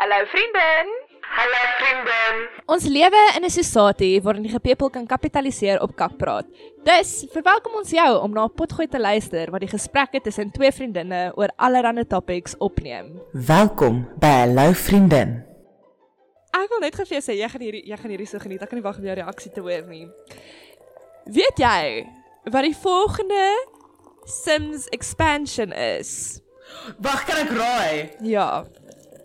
Hallo vriendin. Hallo vriendin. Ons lewe in 'n society waarin die gepepel kan kapitaliseer op kakpraat. Dus, verwelkom ons jou om na 'n potgooi te luister wat die gesprekke tussen twee vriendinne oor allerlei topics opneem. Welkom by lou vriendin. Ek wil net gefee sê jy gaan hierdie jy gaan hierdie so geniet. Ek kan nie wag om jou reaksie te hoor nie. Weet jy wat die volgende Sims expansion is? Wag, kan ek raai? Ja.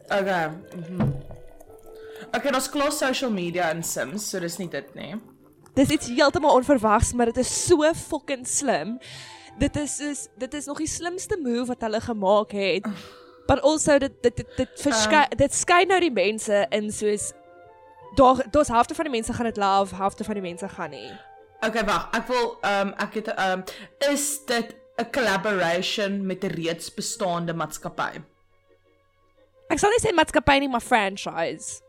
Okay. Mhm. Okay, ons klos social media in Sims, so dis nie dit nie. Dis iets heeltemal onverwags, maar dit is so fucking slim. Dit is is dit is nog die slimste move wat hulle gemaak het. But also dit dit dit dit verskyn uh, dit skyn nou die mense in soos daar daar's helfte van die mense gaan dit love, helfte van die mense gaan nie. Okay, wag. Ek wil ehm um, ek het ehm um, is dit 'n collaboration met 'n reeds bestaande maatskappy? Ek sal nie sê maatskappy nie, maar franchise.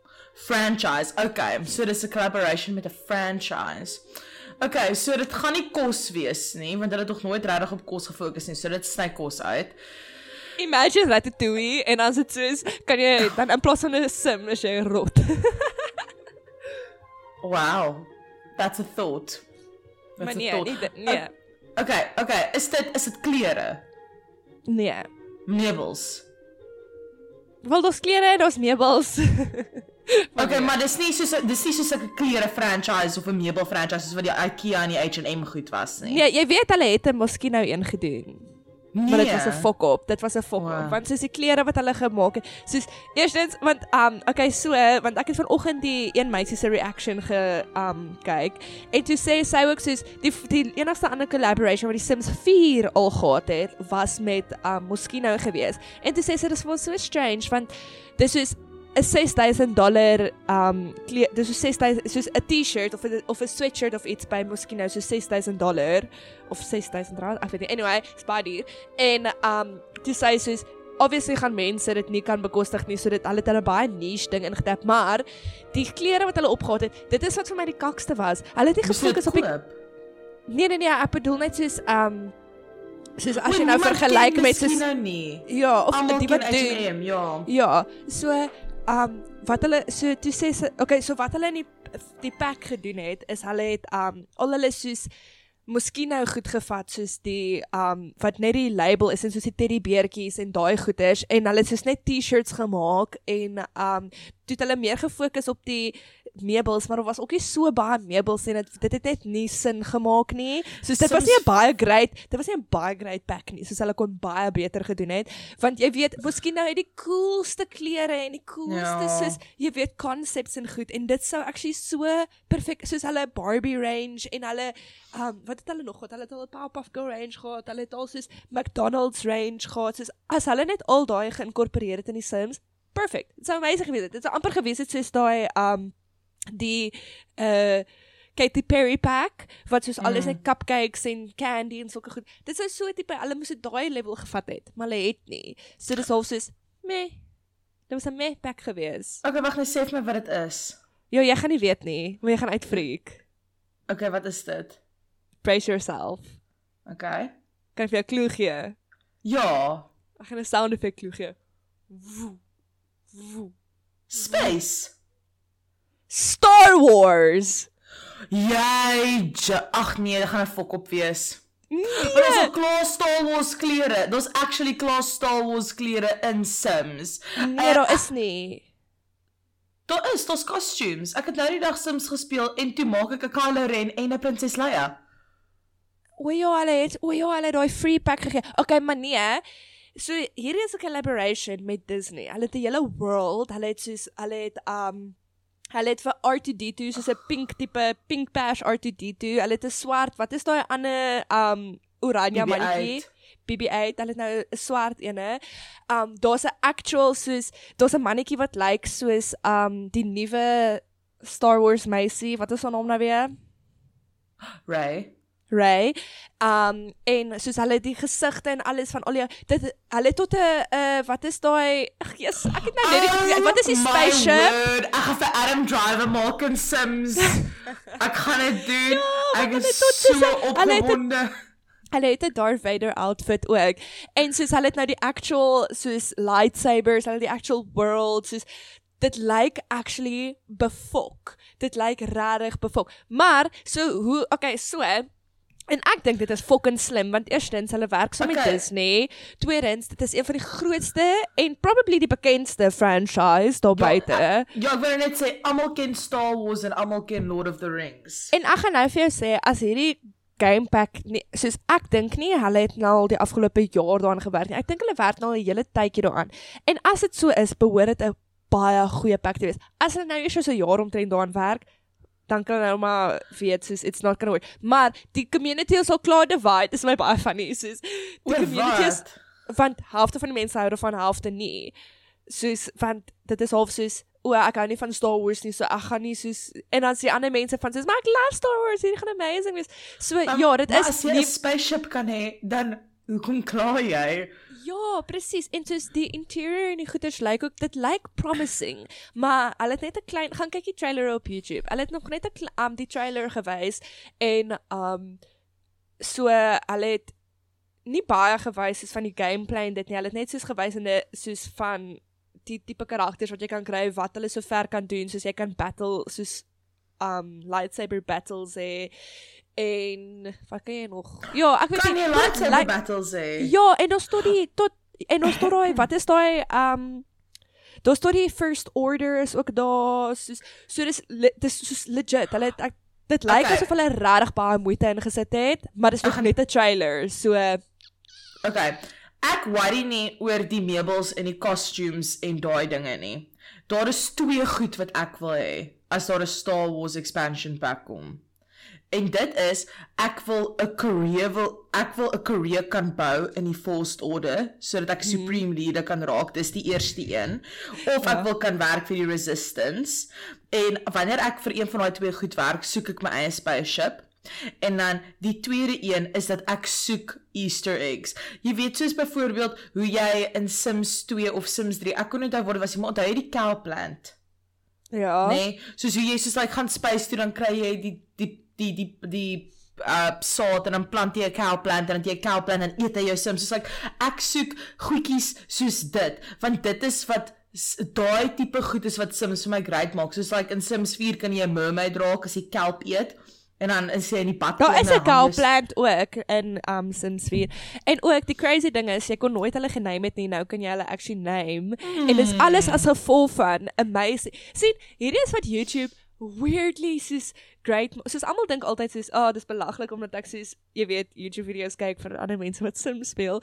Franchise. Okay, so dis 'n collaboration met 'n franchise. Okay, so dit gaan nie kos wees nie, want hulle het nog nooit regtig op kos gefokus nie. So dit sny kos uit. Imagine ratatouille en as dit soos kan jy dan in plaas van 'n sim as jy rot. wow. That's a thought. That's maar nee, a thought. nie nee. Okay, okay, is dit is dit klere? Nee. Meubels. Wel, daar's klere en daar's meubels. okay, maar dis nie soos dis nie soos 'n klere franchise of 'n meubel franchise soos wat die IKEA en die H&M goed was nie. Nee, jy weet hulle het 'n miskien nou een gedoen. Nee. Maar dit was 'n fok op. Dit was 'n fok wow. op. Want soos die klere wat hulle gemaak het, soos eerstens want um okay so want ek het vanoggend die een meisie se reaction ge um kyk en toe sê sy ook soos die die enigste ander collaboration wat die Sims 4 al gehad het was met um Moschino geweest. En toe sê sy dit was so strange want dis is 'n 6000 dollar um dis so 6000 soos 'n T-shirt of a, of 'n sweatshirt of iets by Moschino so 6000 dollar of 6000 rand ek weet nie. Anyway it's baie duur en um toe sê sy soos obviously gaan mense dit nie kan bekostig nie so dit hulle het hulle baie niche ding ingetap maar die klere wat hulle opgehad het dit is wat vir my die kakste was. Hulle het nie gefokus op die Nee nee nee ek bedoel net soos um soos as jy nou vergelyk met soos nou nie. Ja of die wat doen. Ja. Ja so um wat hulle so toe sê okay so wat hulle in die die pack gedoen het is hulle het um al hulle soos Miskien nou goed gevat soos die um wat net die label is en soos die teddybeertjies en daai goeders en hulle het soos net T-shirts gemaak en um toe het hulle meer gefokus op die meubels maar daar was ook nie so baie meubels en dit dit het net nie sin gemaak nie. Soos dit Soms, was nie 'n baie great, dit was nie 'n baie great pack nie. Soos hulle kon baie beter gedoen het. Want jy weet, miskien nou het die coolste klere en die coolste ja. soos jy weet concepts en goed en dit sou actually so perfek soos hulle Barbie range en hulle um wat het hulle nog gehad? Hulle het al Powerpuff Girl range gehad. Hulle het al soos McDonald's range gehad. Soos as hulle net al daai geïnkorporeer het in die Sims Perfect. Dit sou amazing gewees het. Dit sou amper gewees het soos daai um die uh Katy Perry pack wat soos alles mm. net cupcakes en candy en sulke goed. Dit is so tipe hulle moes dit daai level gevat het, maar hulle het nie. So dis half soos me. Dit was 'n me pack gewees. Okay, wag net sê vir my wat dit is. Jo, jy gaan nie weet nie, maar jy gaan uitfreak. Okay, wat is dit? Brace yourself. Okay. Kan ek vir jou klou gee? Ja. Ek gaan 'n sound effect klou gee. Woe. Woe. Space. Star Wars. Jy, ag nee, dit gaan 'n fok op wees. Nee. Maar dis 'n klas Star Wars klere. Daar's actually klas Star Wars klere in Sims. Nee, daar is nie. Daar is, daar's costumes. Ek het nou die dag Sims gespeel en toe maak ek 'n Kylo Ren en 'n Prinses Leia. Hulle het, o ja, hulle het daai free pack gegee. Okay, maar nee. So hierdie is 'n collaboration met Disney. Hulle het 'n hele world. Hulle het soos hulle het um Hulle het vir R2D2 soos 'n pink tipe pink pash R2D2. Hulle het 'n swart, wat is daai ander um oranje mannetjie? BB8. Hulle het nou 'n swart ene. Um daar's 'n actual soos daar's 'n mannetjie wat lyk like soos um die nuwe Star Wars meisie. Wat is haar naam nou weer? Ray. Ray. Um en soos hulle die gesigte en alles van al die dit hulle tot 'n uh, wat is daai ag yes, ek het nou net die, oh, wat is die spaceship? Ek gaan vir Adam Driver maak in Sims. ek gaan dit doen. Ja, ek is so opgewonde. Hulle het 'n Darth Vader outfit ook. En soos hulle het nou die actual soos lightsabers, hulle die actual world soos dit lyk actually befok. Dit lyk regtig befok. Maar so hoe okay, so En ek dink dit is fucking slim want eerstens hulle werk saam so okay. met Disney, tweedens dit is een van die grootste en probably die bekendste franchise daar buite. Ja, ja, ek wil net sê almal ken Star Wars en almal ken Lord of the Rings. En ek gaan nou vir jou sê as hierdie game pack nie soos ek dink nie hulle het nou al die afgelope jaar daaraan gewerk nie. Ek dink hulle werk nou 'n hele tydjie daaraan. En as dit so is, behoort dit 'n baie goeie pack te wees. As hulle nou eers so 'n jaar omtrent daaraan werk, dan kan nou maar weet soos it's not going to work. Maar die community is al klaar divide. Dis my baie funny soos die Oor community is want halfte van die mense hou daarvan, halfte nie. Soos want dit is half soos o, ek hou nie van Star Wars nie, so ek gaan nie soos en dan sien ander mense van soos maar ek love Star Wars, hierdie gaan amazing wees. So Maar- ja, dit is as jy 'n spaceship kan hê, dan hoekom kla jy? Ja, presies. En soos die interieur en die goeders lyk ook dit lyk promising, maar hulle het net 'n klein gaan kyk die trailer op YouTube. Hulle het nog net 'n um die trailer gewys en um so hulle het nie baie gewys soos van die gameplay en dit nie. Hulle het net soos gewys in 'n soos van die tipe karakters wat jy kan kry, wat hulle so ver kan doen, soos jy kan battle soos um lightsaber battles hê en wat kan jy nog? Ja, ek weet Kan nie jy dit lightsaber lyk- battles hê? Ja, en ons tot die tot en ons tot daai wat is daai um Daar's tot die first order is ook daar soos so dis dis soos legit. Hulle ek, dit lyk Okay. asof hulle regtig baie moeite ingesit het, maar dis nog net 'n trailer. So Okay. Ek worry nie oor die meubels en die costumes en daai dinge nie. Daar is twee goed wat ek wil hê as daar 'n Star Wars expansion pack kom. En dit is ek wil 'n career wil ek wil 'n career kan bou in die Force Order sodat ek Supreme Leader kan raak. Dis die eerste een. Of ek Ja. wil kan werk vir die Resistance. En wanneer ek vir een van daai twee goed werk, soek ek my eie spaceship. En dan die tweede een is dat ek soek Easter eggs. Jy weet soos byvoorbeeld hoe jy in Sims 2 of Sims 3, ek kon onthou wat dit was maar onthou jy die cow plant? ja. Nee, soos hoe jy soos like gaan space toe dan kry jy die die die die die uh saad en dan plant jy 'n cow plant en dan jy 'n cow plant en eet hy jou Sims. Soos like ek soek goedjies soos dit, want dit is wat daai tipe goed is wat Sims vir my great maak. Soos like in Sims 4 kan jy 'n mermaid raak as jy kelp eet. En dan is jy in die bad. Daar is 'n cow plant ook in um Sims 4. En ook die crazy ding is jy kon nooit hulle gename het nie. Nou kan jy hulle actually name. Mm. En dis alles as gevolg van amazing. sien, hierdie is wat YouTube weirdly soos great soos almal dink altyd soos ah oh, dis belaglik omdat ek soos jy weet YouTube video's kyk vir ander mense wat Sims speel.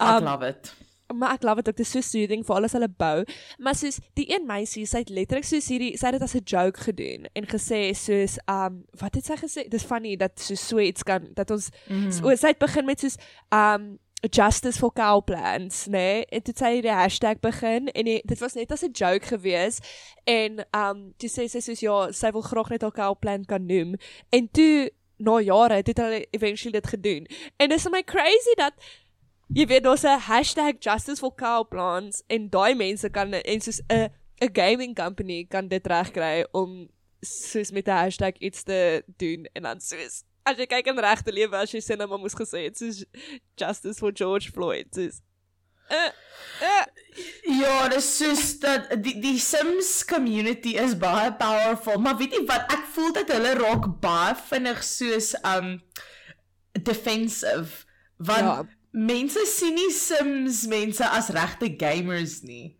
I Um, love it. maar ek love dit ook dit is so soothing vir alles hulle bou. Maar soos die een meisie, sy het letterlik soos hierdie sy het dit as 'n joke gedoen en gesê soos um wat het sy gesê? Dis funny dat so so iets kan dat ons mm. so, sy het begin met soos um justice for cow plants, nee, en toe sy die hashtag begin en die, dit was net as 'n joke gewees en um toe sê sy soos ja, sy wil graag net haar cow plant kan noem en toe na jare het hulle eventually dit gedoen. En dis my crazy dat jy weet daar's 'n hashtag justice for cow plants en daai mense kan en soos 'n 'n gaming company kan dit regkry om soos met 'n hashtag iets te doen en dan soos as jy kyk in regte lewe as jy sê nou maar moes gesê het soos justice for George Floyd soos uh, uh, Ja, dis soos dat die die Sims community is baie powerful, maar weet jy wat? Ek voel dat hulle raak baie vinnig soos um defensive want Ja. ja. mense sien nie Sims mense as regte gamers nie.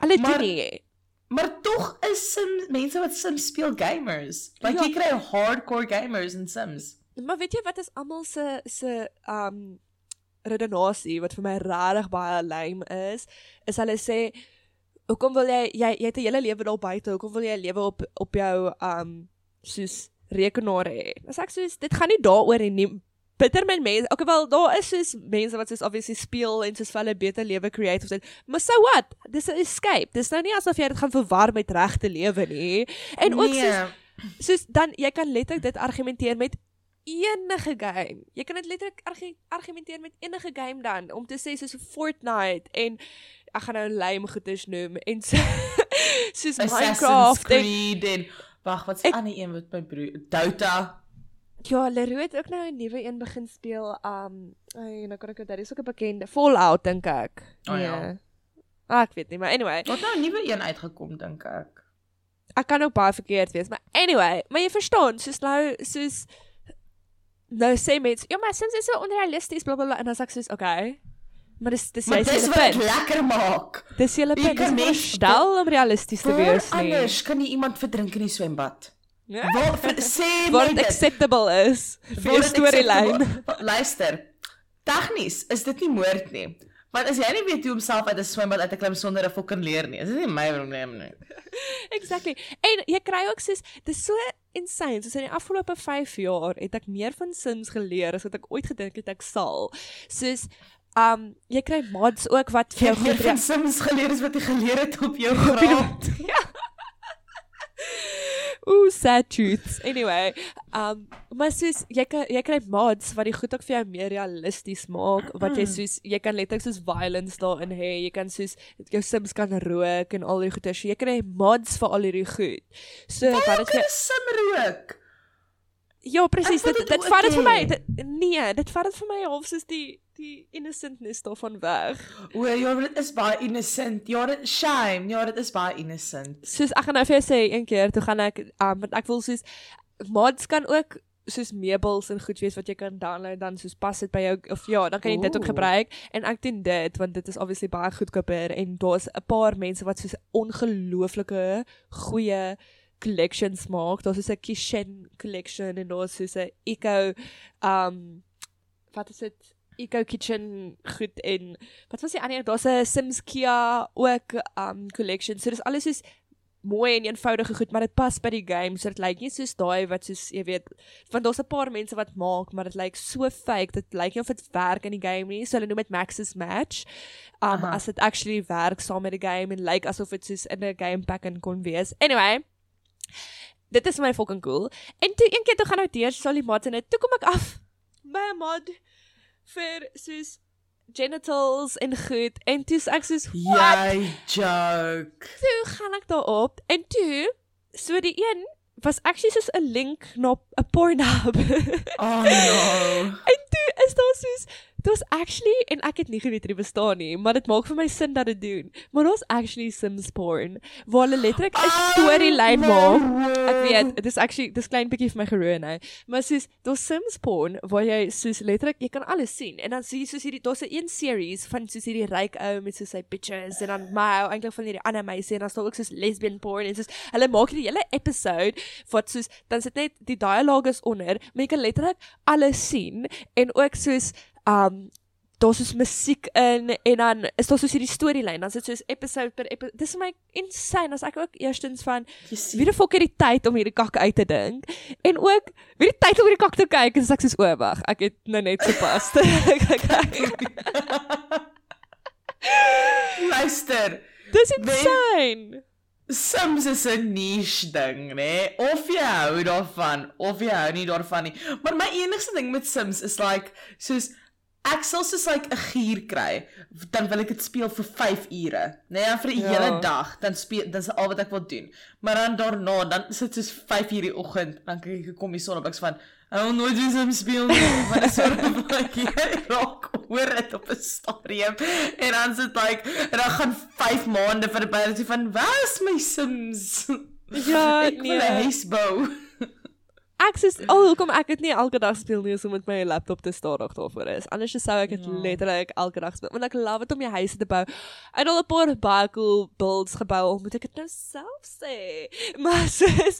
hulle Maar- doen nie Maar tog is Sims mense wat Sims speel gamers. Like Ja. jy kry hardcore gamers in Sims. Maar weet jy wat is almal se se um redenasie wat vir my regtig baie lame is, is hulle sê hoekom wil jy jy jy het 'n hele lewe daar buite, hoekom wil jy lewe op op jou um soos rekenaar hê? As ek soos dit gaan nie daaroor en nie bitter min mense. Okay wel daar is soos mense wat soos obviously speel en soos vir hulle beter lewe create of dit. Maar so what? Dis 'n escape. Dis nou nie asof jy dit gaan verwar met regte lewe nie. En ook nee, soos soos dan jy kan letterlik dit argumenteer met enige game. Jy kan dit letterlik argu argumenteer met enige game dan om te sê soos Fortnite en ek gaan nou lame goeders noem en so soos Assassin's Minecraft en Creed en wag, wat's die ander een wat my broer Dota. Ja, Leroux het ook nou 'n nuwe een begin speel. Um, ay, nou kan ek dit, daar is ook 'n bekende Fallout dink ek. Oh, ja. Ah, ek weet nie, maar anyway, Wat nou 'n nuwe een uitgekom dink ek. ek kan ook baie verkeerd wees, maar anyway, maar jy verstaan, soos nou soos nou sê mense, ja, maar Sims is so onrealisties bla bla bla en dan sê ek soos, okay. Maar dis dis jy sê wat dit lekker maak. Dis julle Jy punt. kan Dis mens- stel om realisties te wees nie. anders kan jy iemand verdrink in die swembad? Ja. Waar vir- sê dit. acceptable is vir storielyn. Luister. Tegnies is dit nie moord nie. Want as jy nie weet hoe om self uit 'n swembad uit te klim sonder 'n fucking leer nie, is dit nie my probleem nie. Exactly. En jy kry ook soos dis so insane. Soos in die afgelope 5 jaar het ek meer van Sims geleer as wat ek ooit gedink het ek sal. Soos um jy kry mods ook wat vir jou goed van Sims geleer is wat jy geleer het op jou graad. Ooh, sad truths. Anyway, um maar soos jy kan jy kry mods wat die goed ook vir jou meer realisties maak, wat jy soos jy kan letterlik soos violence daarin hê. Jy kan soos jou Sims kan rook en al die goeie. So jy kry mods vir al hierdie goed. So wat vir 'n sim rook? Ja, presies. Dit dit vat dit vir my dit, nee, dit vat dit vir my half soos die die innocentness daarvan weg. O, ja, dit is baie innocent. Ja, dit shame. Ja, dit is baie innocent. Soos ek gaan nou vir jou sê een keer, toe gaan ek um want ek wil soos mods kan ook soos meubels en goed wees wat jy kan download dan soos pas dit by jou of ja, dan kan jy dit ook Ooh. gebruik en ek doen dit want dit is obviously baie goedkoper en daar's 'n paar mense wat soos ongelooflike goeie collections maak. Daar's soos 'n kitchen collection en daar's soos 'n eco um wat is dit? Eco kitchen goed en wat was die ander? Daar's 'n Sims Kia ook um collection. So dis alles soos mooi en eenvoudige goed, maar dit pas by die game. So dit lyk nie soos daai wat soos jy weet, want daar's 'n paar mense wat maak, maar dit lyk so fake. Dit lyk nie of dit werk in die game nie. So hulle noem dit Max's Match. Um Aha. as dit actually werk saam met die game en lyk asof dit soos in 'n game pack in kon wees. Anyway, dit is my fucking cool. En toe een keer toe gaan nou deur Sally Mats en toe kom ek af by 'n mod vir soos genitals en goed en toe's ek soos what? Jy joke. toe gaan ek daarop en toe so die een was actually soos 'n link na 'n Pornhub. Oh no. en toe is daar soos daar's actually en ek het nie geweet dit bestaan nie, maar dit maak vir my sin dat dit doen. Maar daar's actually Sims porn waar hulle letterlik 'n Oh, storielyn maak. Ek weet, dit is actually dis klein bietjie vir my geroe nou. Maar soos daar's Sims porn waar jy soos letterlik jy kan alles sien en dan sien jy soos hierdie daar's 'n een series van soos hierdie ryk ou met soos sy bitches en dan my ou eintlik van hierdie ander meisie en dan staan ook soos lesbian porn en soos hulle maak hierdie hele episode wat soos dan sit net die dialoog is onder, maar jy kan letterlik alles sien en ook soos um daar's soos musiek in en dan is daar soos hierdie storielyn dan sit soos episode per episode dis vir my insane as ek ook eerstens van wie die fok het die tyd om hierdie kak uit te dink en ook wie die tyd om hierdie kak te kyk en so ek soos o wag ek het nou net gepas Luister. dis insane Sims is 'n niche ding, né? Of jy hou daarvan of jy hou nie daarvan nie. Maar my enigste ding met Sims is like soos ek sal soos like 'n gier kry, dan wil ek dit speel vir 5 ure, né? Nee, vir 'n Ja. hele dag, dan speel dis al wat ek wil doen. Maar dan daarna, dan sit soos 5 uur die oggend, dan kyk ek kom die son op ek's van Ek wil nooit weer Sims speel nie, want dit is so like jy raak oor dit op 'n stadium en dan sit like en dan gaan 5 maande vir 'n baie van waar is my Sims? Ja, ek wil 'n nee. huis bou. Ek sê al hoekom ek dit nie elke dag speel nie is om met my laptop te stadig daarvoor is. Anders sou ek dit Ja. letterlik elke dag speel. Want ek love dit om jou huis te bou. Het al 'n paar baie cool builds gebou, al moet ek dit nou self sê. Maar soos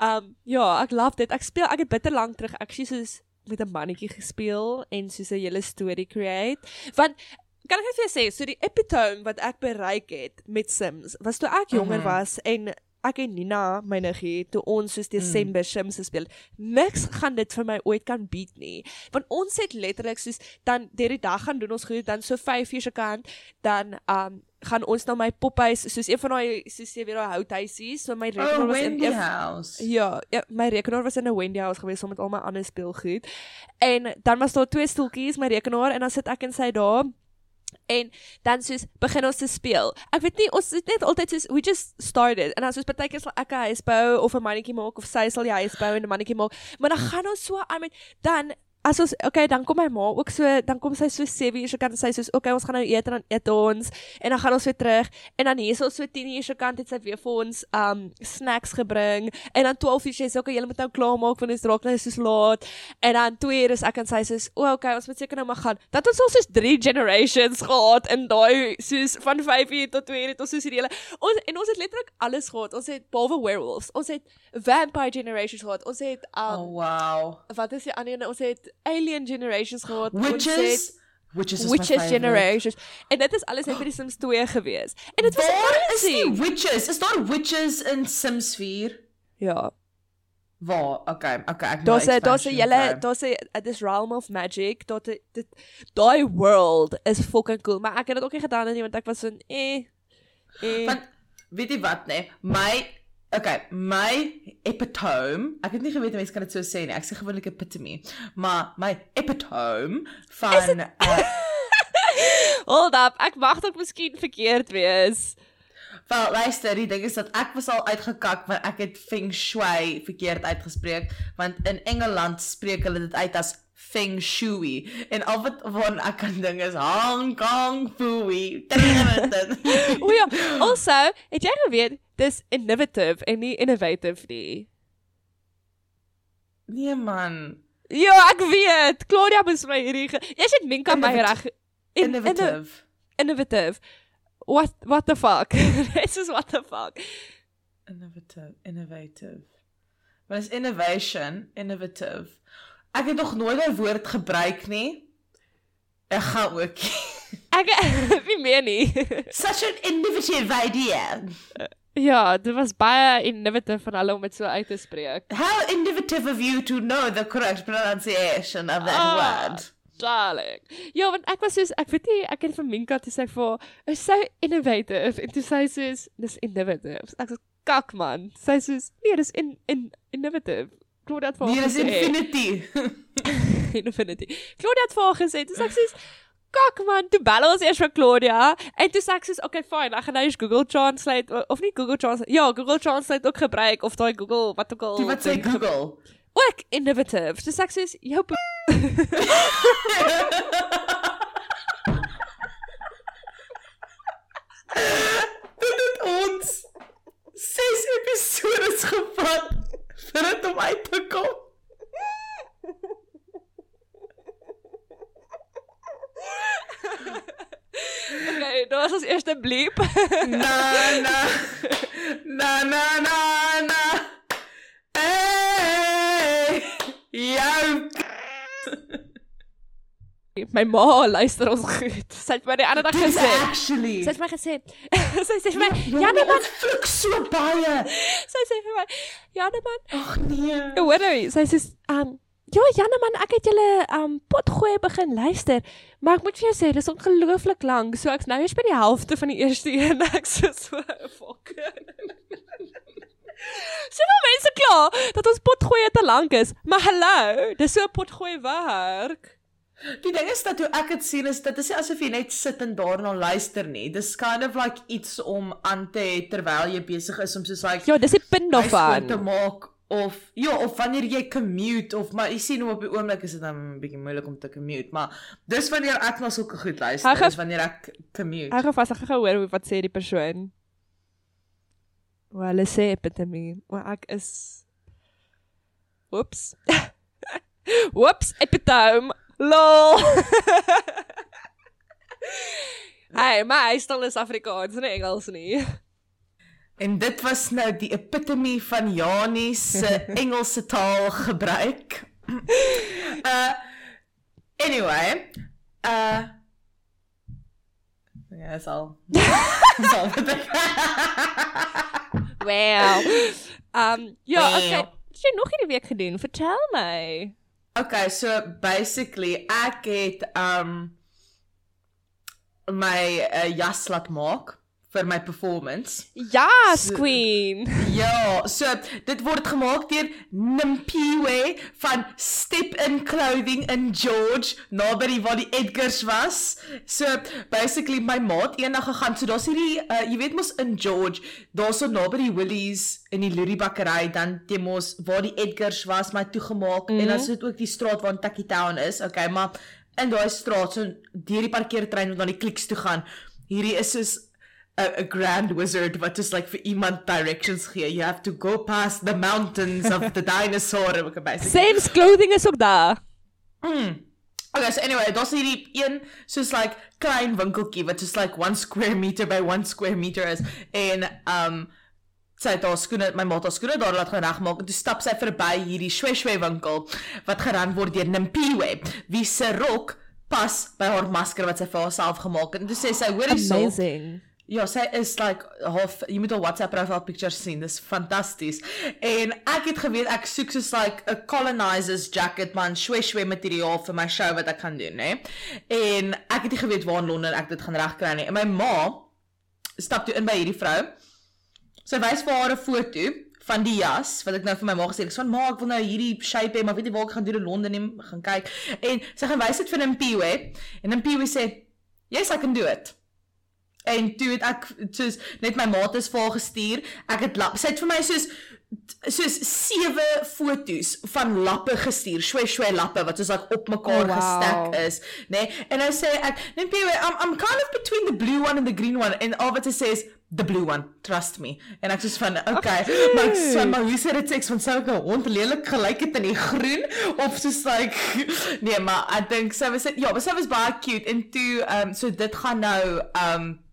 um ja, ek love dit. Ek speel ek het bitter lank terug actually soos met 'n mannetjie gespeel en soos 'n hele storie create. Want kan ek net vir jou sê, so die epitome wat ek bereik het met Sims was toe ek jonger Mhm. was en ek en Nina, my niggie, toe ons soos Desember Sims gespeel. Niks gaan dit vir my ooit kan beat nie. Want ons het letterlik soos dan deur die dag gaan doen ons goed, dan so 5 uur se kant, dan um gaan ons na my pophuis, soos een van daai soos jy weet daai houthuisies, so my rekenaar Oh, was in een House. Ja, ja, my rekenaar was in 'n Wendy house gewees saam met al my ander speelgoed. En dan was daar twee stoeltjies, my rekenaar en dan sit ek en sy daar. En dan soos begin ons te speel. Ek weet nie ons het net altyd soos we just started en dan soos baie keer sal ek 'n huis bou of 'n mannetjie maak of sy sal die huis bou en 'n mannetjie maak. Maar dan gaan ons so aan met dan as ons okay, dan kom my ma ook so, dan kom sy so 7 uur se kant en sy sê soos okay, ons gaan nou eet en dan eet ons en dan gaan ons weer terug en dan hier is ons so 10 uur se kant het sy weer vir ons um snacks gebring en dan 12 uur sê sy okay, julle moet nou klaar maak want dit raak nou soos laat en dan 2 uur is ek en sy soos o, okay, ons moet seker nou maar gaan. Dat ons al soos 3 generations gehad in daai soos van 5 uur tot 2 uur het ons soos hierdie hele ons en ons het letterlik alles gehad. Ons het behalwe werewolves, ons het vampire generations gehad. Ons het um Oh wow. wat is die ander een? Ons het alien generations gehad. Witches. het Witches is witches my generations. En dit is alles net by die Sims 2 gewees. En dit was Waar is die witches? Is daar witches in Sims 4? Ja. Waar? Okay, okay, ek Daar's 'n daar's 'n hele daar's 'n this realm of magic. Dat dit daai world is fucking cool, maar ek het dit ook nie gedaan nie want ek was so eh eh Want weet jy wat nê? My okay, my epitome. Ek het nie geweet mense kan dit so sê nie. Ek sê gewoonlik epitome, maar my epitome van uh, Hold up, ek mag dalk miskien verkeerd wees. Wel, luister, die ding is dat ek was al uitgekak want ek het feng shui verkeerd uitgespreek, want in Engeland spreek hulle dit uit as feng shui en al wat van ek kan ding is Hong Kong fui. O ja, also, het jy geweet dis innovative en nie innovative nie? nee man, Ja, ek weet. Claudia moes my hierdie Jy sê Minka my reg. In- innovative. Innovative. What what the fuck? This is what the fuck. Innovative, innovative. Wat is innovation? Innovative. Ek het nog nooit daai woord gebruik nie. Ek gaan ook. Ek wie meer nie. Such an innovative idea. Ja, dit was baie innovative van hulle om dit so uit te spreek. How innovative of you to know the correct pronunciation of that Ah. word. Darling. Ja, want ek was soos ek weet nie, ek het vir Minka toe sê vir is so innovative en toe sê sy soos dis innovative. Ek sê kak man. Sy sê soos nee, dis in in innovative. Claudia het vir Nee, haar dis gesê. infinity. Infinity. Claudia het vir haar gesê, dis ek sê kak man, toe bel ons eers vir Claudia en toe sê ek soos okay fine, ek gaan nou eers Google Translate of nie Google Translate. Ja, Google Translate ook gebruik of daai Google wat ook al. Die wat sê ding. Google. Ook innovative. Dis ek sê jou Dit het ons 6 episodes gevat vir dit om uit te kom. Okay, dit was ons eerste bleep. Na na na na na na. Hey! Jou My ma luister ons goed. Sy het my die ander dag gesê. actually. Sy het my gesê. sy sê vir my, Ja, "Janne nee, man." vloek so baie. Sy sê vir my, "Janne man." Ag nee. Hoor nou, sy sê, "Um, ja, Janne man, ek het julle um potgooi begin luister, maar ek moet vir jou sê, dis ongelooflik lank. So ek's nou eers by die helfte van die eerste een. Ek sê so, fuck. Soveel mense kla dat ons potgooi te lank is. Maar hallo, dis so 'n potgooi werk. Die ding is dat hoe ek dit sien is dit is asof jy net sit en daarna luister nie. Dis kind of like iets om aan te hê terwyl jy besig is om soos like Ja, dis die punt huishoud te daarvan. maak of ja, of wanneer jy commute of maar jy sien hoe op die oomblik is dit dan 'n bietjie moeilik om te commute, maar dis wanneer ek na sulke goed luister, ge- dis wanneer ek commute. Ek gaan vas, ek gaan hoor wat sê die persoon. Wel, hulle sê epitome, maar ek is Oeps. Oeps, epitome. Lol. Hey, my stel is Afrikaans, nie Engels nie. En dit was nou die epitome van Janie se Engelse taal gebruik. Uh anyway, uh Ja, is al. Is al wat ek- Well. Um, ja, Well. okay. Wat jy nog hierdie week gedoen? Vertel my. Okay, so basically ek het um my uh, jas laat maak vir my performance. Yes, queen. Ja, so dit word gemaak deur Nimpiwe van Step In Clothing in George, naby waar die Edgars was. So basically my maat eendag gegaan. So daar's hierdie uh, jy weet mos in George, daar's so naby die Woolies in die Lurie bakkery dan die mos waar die Edgars was, my toegemaak mm -hmm. en dan sit ook die straat waar Taki Town is. Okay, maar in daai straat so deur die parkeertrein wat na die kliks toe gaan. Hierdie is soos 'n 'n grand wizard wat just like vir iemand directions gee. You have to go past the mountains of the dinosaur. Okay, basically. Sam's clothing is ook daar. Mm. Okay, so anyway, daar's hierdie een soos like klein winkeltjie wat soos like 1 square meter by 1 square meter is en um sy het haar skoene, my ma het haar skoene daar laat gaan regmaak en toe stap sy verby hierdie shweshwe winkel wat gerun word deur Nimpiwe. Wie se rok pas by haar masker wat sy vir haarself gemaak het. En toe sê sy, "Hoorie so." Amazing. Ja, sy is like half jy moet haar WhatsApp profile picture sien. Dis fantasties. En ek het geweet ek soek soos like 'n colonizers jacket man, shweshwe materiaal vir my show wat ek gaan doen, né? En ek het nie geweet waar in Londen ek dit gaan regkry nie. En my ma stap toe in by hierdie vrou. Sy wys vir haar 'n foto van die jas wat ek nou vir my ma gesê het. Ek sê van ma, ek wil nou hierdie shape hê, maar weet nie waar ek gaan doen in Londen nie, gaan kyk. En sy gaan wys dit vir 'n Piwe en 'n Piwe sê, "Yes, I can do it." En toe het ek soos net my maat is vir haar gestuur. Ek het lap. Sy het vir my soos soos sewe fotos van lappe gestuur, shwe shwe lappe wat soos like op mekaar Oh, wow. gestek is, nê? Nee? En nou sê ek, "Net Piwe, I'm I'm kind of between the blue one and the green one." En al wat sy sê is the blue one, trust me. En ek sê van, "Okay, Ag, maar ek sê maar hoe sê dit seks van sou 'n hond lelik gelyk het in die groen of soos like nee, maar ek dink sy was ja, maar sy was baie cute en toe ehm um, so dit gaan nou ehm um,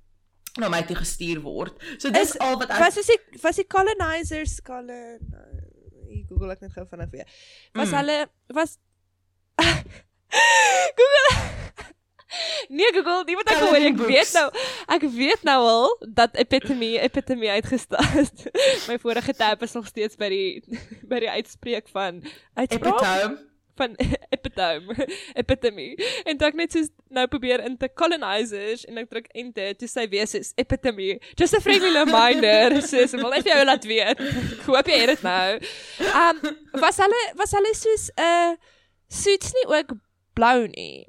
na my toe gestuur word. So dis Is- al wat ek Was is die was die colonizers colon Ek Google ek net gou vinnig weer. Was Mm. hulle was Google Nee, Google, nie wat ek hoor, ek weet nou. Ek weet nou al dat epitome epitome uitgestaan. My vorige tab is nog steeds by die by die uitspreek van uitspraak epitome van epitome epitome en toe ek net soos nou probeer in te colonizers en ek druk enter toe sy weer soos epitome just a friendly reminder soos wil net vir jou laat weet. Ek hoop jy het dit nou. Um was hulle was hulle soos 'n uh, suits nie ook blou nie?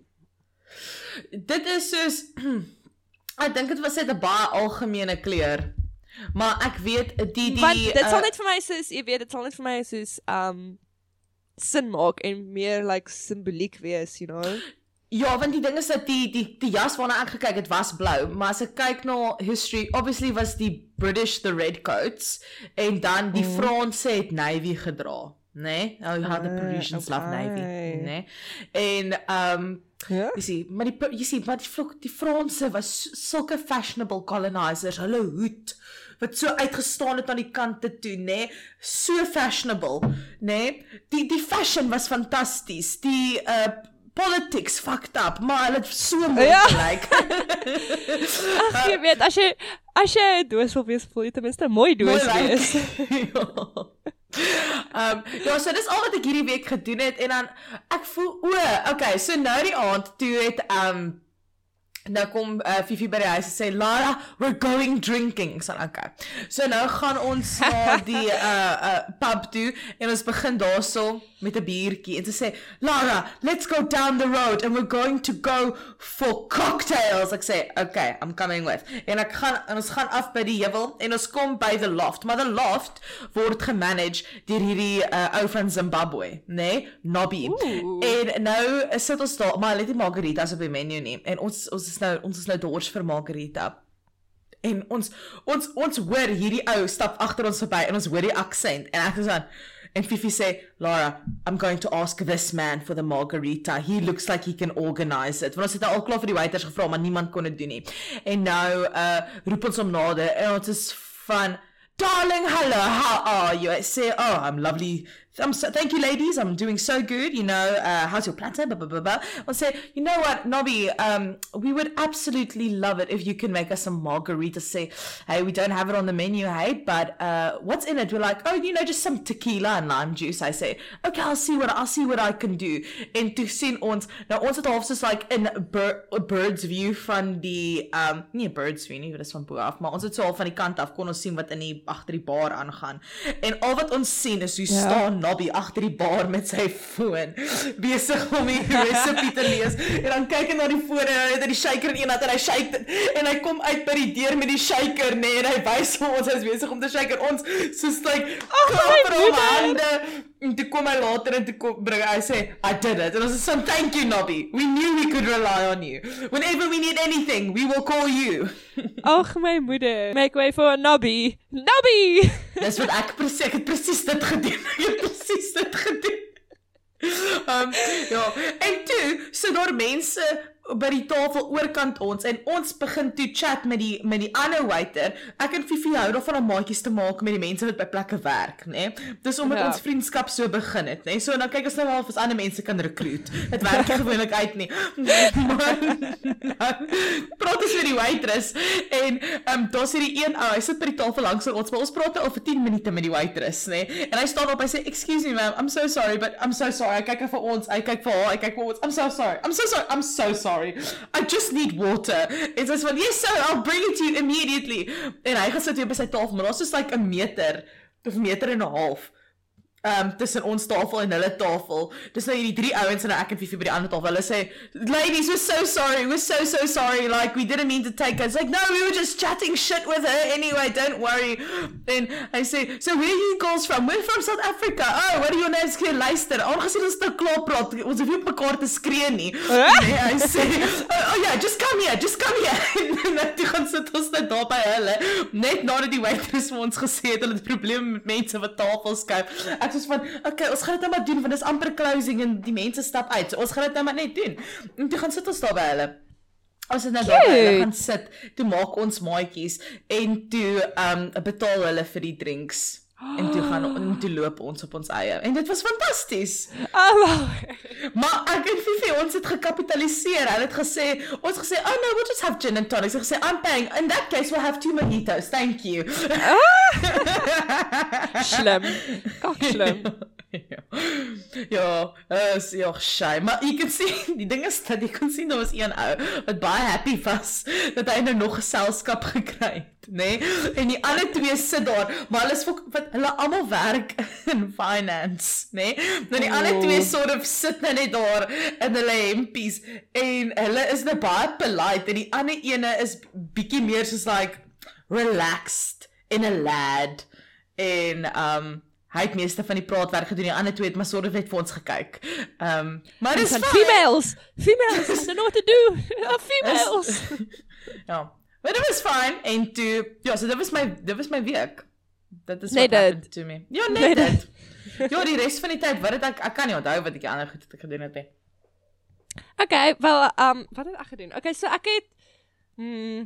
Dit is soos ek dink dit was net 'n baie algemene kleur. Maar ek weet die die want dit sal uh, net vir my soos jy weet dit sal net vir my soos um sin maak en meer like simboliek wees you know Ja, want die ding is dat die die die jas waarna ek gekyk het was blou, maar as ek kyk na history, obviously was die British the red coats en dan die Mhm. Franse het navy gedra, né? Nee? Oh, how the Ah, Parisians love navy, okay. né? Nee? En um, ja Jy sien, maar die jy sien, maar die vlok, die Franse was sulke fashionable colonizers. Hulle hoed wat so uitgestaan het aan die kante toe, nê? Nee? So fashionable, nê? Nee? Die die fashion was fantasties. Die uh politics fucked up, maar hulle het so mooi Ja. gelyk. Ag jy weet as jy as jy 'n doos wil wees, voel jy ten minste mooi doos Mooi wees. ja. Ehm ja, so dis al wat ek hierdie week gedoen het en dan ek voel o, okay, so nou die aand toe het ehm um, nou kom uh, Fifi by die huis en sê Lara, we're going drinking. Ek sê okay. So nou gaan ons na die uh uh pub toe en ons begin daarso met 'n biertjie en sy sê Lara, let's go down the road and we're going to go for cocktails. Ek sê okay, I'm coming with. En ek gaan en ons gaan af by die heuwel en ons kom by the loft, maar the loft word gemanage deur hierdie uh, ou van Zimbabwe, nê? Nee? Nobby. Ooh. En nou sit ons daar, maar hulle het nie margaritas op die menu nie. En ons ons is nou ons is nou dors vir margarita. En ons ons ons hoor hierdie ou stap agter ons verby en ons hoor die aksent en ek is aan en Fifi sê Laura I'm going to ask this man for the margarita he looks like he can organize it want ons het nou al klaar vir die waiters gevra maar niemand kon dit doen nie en nou uh roep ons hom nader en ons is van Darling, hello, how are you? I say, oh, I'm lovely, I'm so, thank you, ladies. I'm doing so good. You know, uh, how's your platter? Blah, blah, blah, blah. I'll say, you know what, Nobby, um, we would absolutely love it if you can make us some margarita. Say, hey, we don't have it on the menu, hey, but uh, what's in it? We're like, oh, you know, just some tequila and lime juice. I say, okay, I'll see what I'll see what I can do. En toe sien ons, nou ons het half soos like in bir a bird's view van die um nie bird's view nie, dit is van bo af, maar ons het so half van die kant af kon ons sien wat in die agter die bar aangaan. En al wat ons sien is hoe Ja. staan Nobby agter die bar met sy foon besig om die resepie te lees. En dan kyk hy na die foon en hy het die shaker in een hand en hy shake en hy kom uit by die deur met die shaker nê nee, en hy wys vir ons hy is besig om te shake en ons soos like Ag, my hande en toe kom hy later en toe kom bring hy sê I did it. Ons is so thank you Nobby. We knew we could rely on you. Whenever we need anything, we will call you. Ag my moeder. Make way for nobby. Nobby. Dis wat ek presies ek het presies dit gedoen. Ek het presies dit gedoen. Um ja, en toe sit daar mense by die tafel oorkant ons en ons begin toe chat met die met die ander waiter. Ek en Fifi hou daarvan om maatjies te maak met die mense wat by plekke werk, nê. Dis omdat Ja. ons vriendskap so begin het, nê. So dan kyk ons nou of ons ander mense kan recruit. Dit werk gewoonlik uit nie. Maar dan praat ons met die waitress en ehm um, daar's hierdie een ou, hy sit by die tafel langs ons, maar ons praat nou al vir 10 minute met die waitress, nê. En hy staan op, hy sê, "Excuse me ma'am, I'm so sorry, but I'm so sorry." Hy kyk vir ons, hy kyk vir haar, hy kyk vir ons. I'm so sorry. I'm so sorry. I'm so sorry. I just need water. Sy sê van, "Yes sir, I'll bring it to you immediately." En hy gaan sit weer by sy tafel, maar daar's soos like 'n meter of meter en 'n half um tussen ons tafel en hulle tafel. Dis nou hierdie drie ouens en nou ek en Fifi by die ander tafel. Hulle sê, "Ladies, we're so sorry. We're so so sorry. Like we didn't mean to take her." It's like, "No, we were just chatting shit with her anyway. Don't worry." En hy sê, "So where are you girls from? We're from South Africa. Oh, what are your names? Keer luister. Aangesien ons nou klaar praat, ons hoef nie op mekaar te skree nie." Nee, hy sê, "Oh, oh yeah, just come here. Just come here." en dan toe gaan sit ons net daar by hulle, net nadat die waitress vir ons gesê het hulle het probleme met mense wat tafels skuif. Ek soos van, okay, ons gaan dit nou maar doen want dit is amper closing en die mense stap uit. So ons gaan dit nou maar net doen. En toe gaan sit ons daar by hulle. Ons het nou daar hulle gaan sit. Toe maak ons maatjies en toe um betaal hulle vir die drinks. En toe gaan en toe loop ons op ons eie. En dit was fantasties. Oh, wow. Maar ek en Fifi ons het gekapitaliseer. Hulle het gesê, ons gesê, "Oh no, we'll just have gin and tonic." Sy gesê, "I'm paying. In that case we'll have two mojitos. Thank you." Slim. Kak slim. ja, ja, is ja, shy. Maar jy kan sien, die ding is dat jy kan sien daar was een ou wat baie happy was dat hy nou nog geselskap gekry het, nê? Nee? En die ander twee sit daar, maar hulle is fok- wat hulle almal werk in finance, nê? Nee? Nou die ander twee Oh. sort of sit nou net daar in hulle hempies en hulle is nou baie polite en die ander ene is bietjie meer soos like relaxed in 'n lad en um hy het meeste van die praatwerk gedoen. Die ander twee het maar sort of net vir ons gekyk. Um maar dis females. Females. I don't know what to do. Oh, females. ja. Maar dit was fyn en toe ja, so dit was my dit was my week. Dit is Net dit. to me. Ja, net Net dit. Ja, die res van die tyd, wat het ek ek kan nie onthou wat ek ander goed het gedoen het nie. Okay, wel um wat het ek gedoen? Okay, so ek het hmm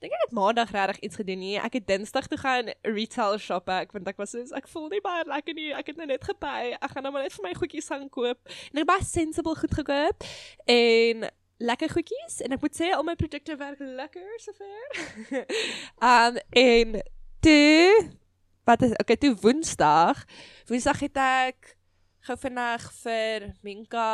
dink ek het maandag regtig iets gedoen nie. Ek het dinsdag toe gaan retail shop ek want ek was soos ek voel nie baie lekker nie. Ek het nou net gepay. Ek gaan nou maar net vir my goedjies gaan koop. En ek het baie sensible goed gekoop en lekker goedjies en ek moet sê al my produkte werk lekker sover. um en toe wat is okay, toe Woensdag. Woensdag het ek gou vinnig vir Minka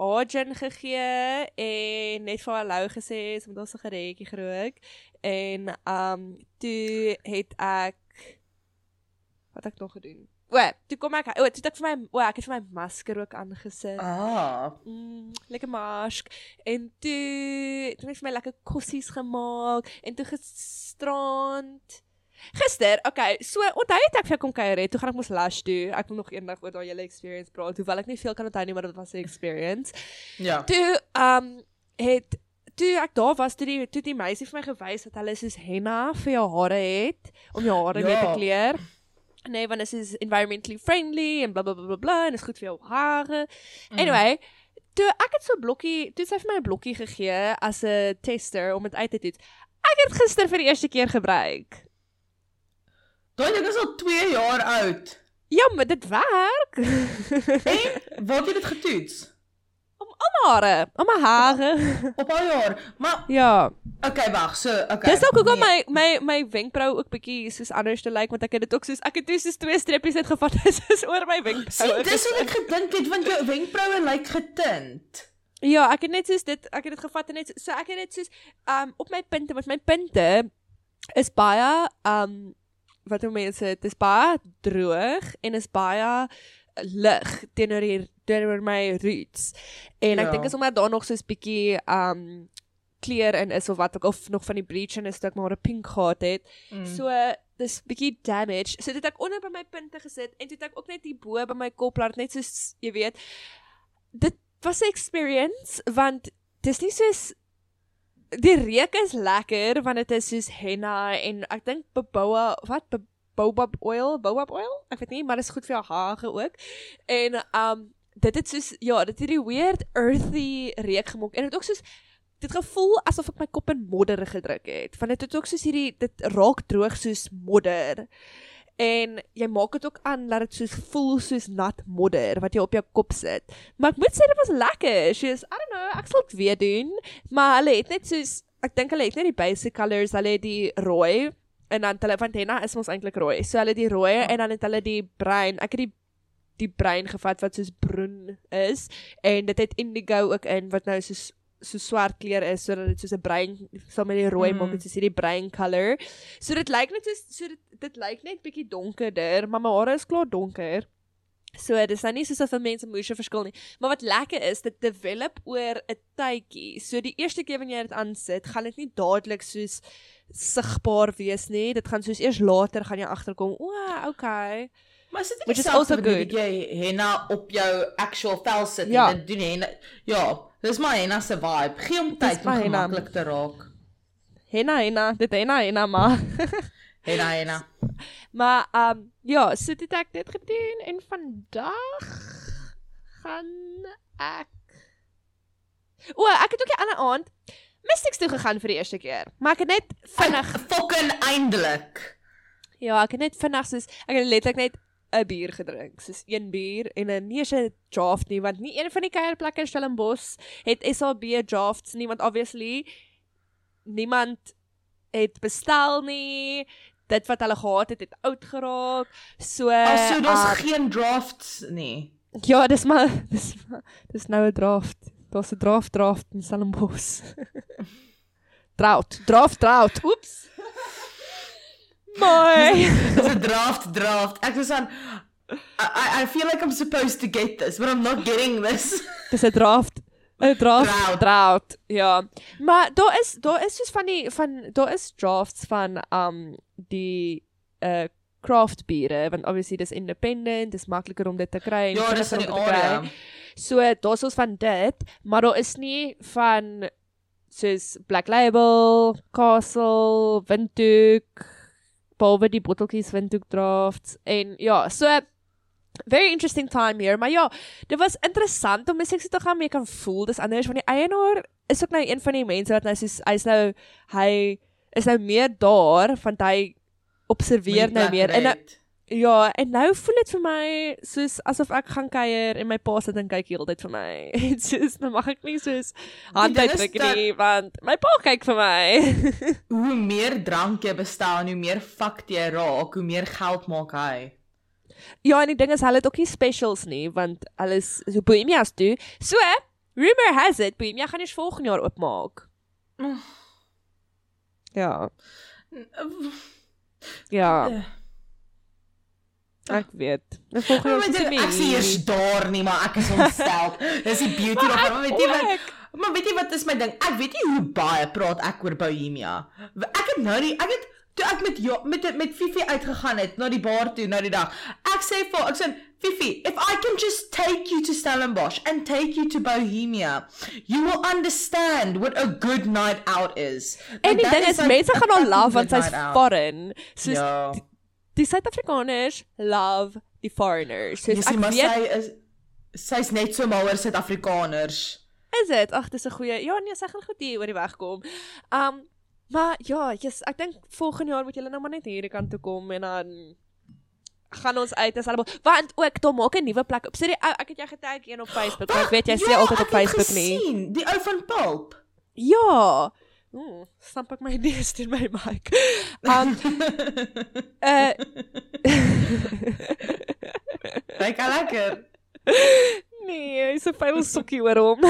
Arjen gegee en net vir hallo gesê is met ons 'n gereetjie gerook en um toe het ek wat het ek nog gedoen? O, toe kom ek o, toe het ek vir my o, ek het vir my masker ook aangesit. Ah. Mm, lekker mask en toe toe het ek vir my lekker kossies gemaak en toe gisterand Gister, okay, so onthou het ek vir jou kom kuier het, toe gaan ek mos Lush toe. Ek wil nog eendag oor daai hele experience praat, hoewel ek nie veel kan onthou nie, maar dit was 'n experience. Ja. Toe um het toe ek daar was, toe die toe die meisie vir my gewys dat hulle soos henna vir jou hare het om jou hare mee te Ja. kleur. Nee, want dit is environmentally friendly en bla bla bla bla bla en is goed vir jou hare. Mm. Anyway, toe ek het so 'n blokkie, toe sy vir my 'n blokkie gegee as 'n tester om dit uit te toets. Ek het gister vir die eerste keer gebruik. Daai ding is al 2 jaar oud. Ja, maar dit werk. En waar het dit getoets? hare, om my hare. Op al jaar. Maar Ja. okay, wag, so okay. Dis ook hoekom nee. my my my wenkbrau ook bietjie soos anders te lyk want ek het dit ook soos ek het toe soos twee streepies uitgevat is oor my wenkbrau. Sien, dis wat ek gedink het want jou wenkbroue lyk getint. Ja, ek het net soos dit ek het dit gevat en net so, so ek het dit soos um op my punte want my punte is baie um wat hoe mense dit is baie droog en is baie lig teenoor hier teenoor my roots. En ek Ja. dink is omdat daar nog soos bietjie um kleur in is of wat ook of nog van die bleach in is dat ek maar 'n pink gehad het. Mm. So dis bietjie damage. So dit het ek onder by my punte gesit en toe het ek ook net hier bo by my kop laat net soos jy weet. Dit was 'n experience want dis nie soos die reuk is lekker want dit is soos henna en ek dink boboa wat Bo- baobab oil, baobab oil? Ek weet nie, maar dit is goed vir jou hare ook. En um dit het soos ja, dit het hierdie weird earthy reuk gemaak en dit ook soos dit gevoel asof ek my kop in modder gedruk het. Want dit het ook soos hierdie dit raak droog soos modder. En jy maak dit ook aan dat dit soos voel soos nat modder wat jy op jou kop sit. Maar ek moet sê dit was lekker. Soos I don't know, ek sal dit weer doen, maar hulle het net soos ek dink hulle het net die basic colors, hulle het die rooi en dan hulle van henna is mos eintlik rooi. So hulle die rooi en dan het hulle die bruin. Ek het die die bruin gevat wat soos broen is en dit het indigo ook in wat nou soos so swart kleur is sodat dit soos 'n bruin saam met die rooi Mm. maak dit soos hierdie bruin color. So dit lyk net soos so dit dit lyk net bietjie donkerder, maar my hare is klaar donker. So dis nou nie soos of 'n mens 'n moeë verskil nie. Maar wat lekker is, dit develop oor 'n tydjie. So die eerste keer wanneer jy dit aansit, gaan dit nie dadelik soos sigbaar wees nie. Dit gaan soos eers later gaan jy agterkom. O, okay. Maar sit dit is also dat good. jy henna op jou actual vel sit Ja. en dit doen henna. Ja, dis maar henna se vibe. Gee hom tyd om gemaklik te raak. Henna henna, dit henna henna maar. Henna henna. maar ehm um, ja, so dit ek dit gedoen en vandag gaan ek O, ek het ook die ander aand Mystics toe gegaan vir die eerste keer. Maar ek het net vinnig Fucking eindelik. Ja, ek het net vinnig soos ek het letterlik net 'n bier gedrink, soos een bier en 'n nie 'n draft nie, want nie een van die kuierplekke in Stellenbosch het SAB drafts nie, want obviously niemand het bestel nie. Dit wat hulle gehad het, het oud geraak. So, Uh, so daar's uh, geen drafts nie. ja, dis maar dis maar- dis nou 'n draft. Daar's 'n draft draft in Stellenbosch. Drought, draft drought. Oeps. Mooi. Dis 'n draft draft. Ek was aan I, I feel like I'm supposed to get this, but I'm not getting this. Dis 'n draft. 'n draft drought. Ja. Maar daar is daar is soos van die van daar is drafts van um die uh craft biere want obviously dis independent, dis makliker om dit te kry en ja, dis in die area. So daar's ons van dit, maar daar is nie van soos Black Label, Castle, Windhoek, behalwe die botteltjies Windhoek drafts en ja, so very interesting time here. Maar ja, dit was interessant om mens te gaan mee kan voel. Dis anders van die eienaar is ook nou een van die mense wat nou soos hy's nou hy is nou meer daar want hy observeer nou meer. En nou, ja, en nou voel dit vir my soos asof ek gaan kuier en my pa sit en kyk heeltyd vir my. En soos nou mag ek nie soos hand uitdruk dat- nie want my pa kyk vir my. hoe meer drank jy bestel en hoe meer fucked jy raak, hoe meer geld maak hy. ja, en die ding is hulle het ook nie specials nie want hulle is so Bohemia's toe. So, rumor has it Bohemia gaan eers volgende jaar oopmaak. Ja. Ja, ek weet. Nou Maar jaar is weet dit jy, ek sien jy's daar nie, maar ek is ontstel. Dis die beauty daarvan. Maar weet jy ek wat? Maar weet jy wat is my ding? Ek weet nie hoe baie praat ek oor Bohemia. Ek het nou die ek het toe ek met jo, met met Fifi uitgegaan het na die bar toe nou die dag. Ek sê vir ek sê Fifi, if I can just take you to Stellenbosch and take you to Bohemia, you will understand what a good night out is. En die Like, that ding is like mense gaan haar love want sy's foreign. Soos Ja. Die Suid-Afrikaners love die foreigners. Sien ek maar weet sy is sy's net so mal oor Suid-Afrikaners. is dit. Ag, dis 'n goeie. Ja, nee, sy gaan goed hier oor die weg kom. Um maar ja, yes, ek dink volgende jaar moet julle nou maar net hierdie kant toe kom en dan gaan ons uit as almal want ook Tom maak 'n nuwe plek op. Sit die ou ek het jou getag een op Facebook, maar ek weet jy sê Ja, altyd op het Facebook nie. gesien, Die ou van Pulp. Ja. Ooh, stamp ek my neus teen my mic. Um uh Kyk al lekker. nee, hy's 'n vuil sokkie oor hom.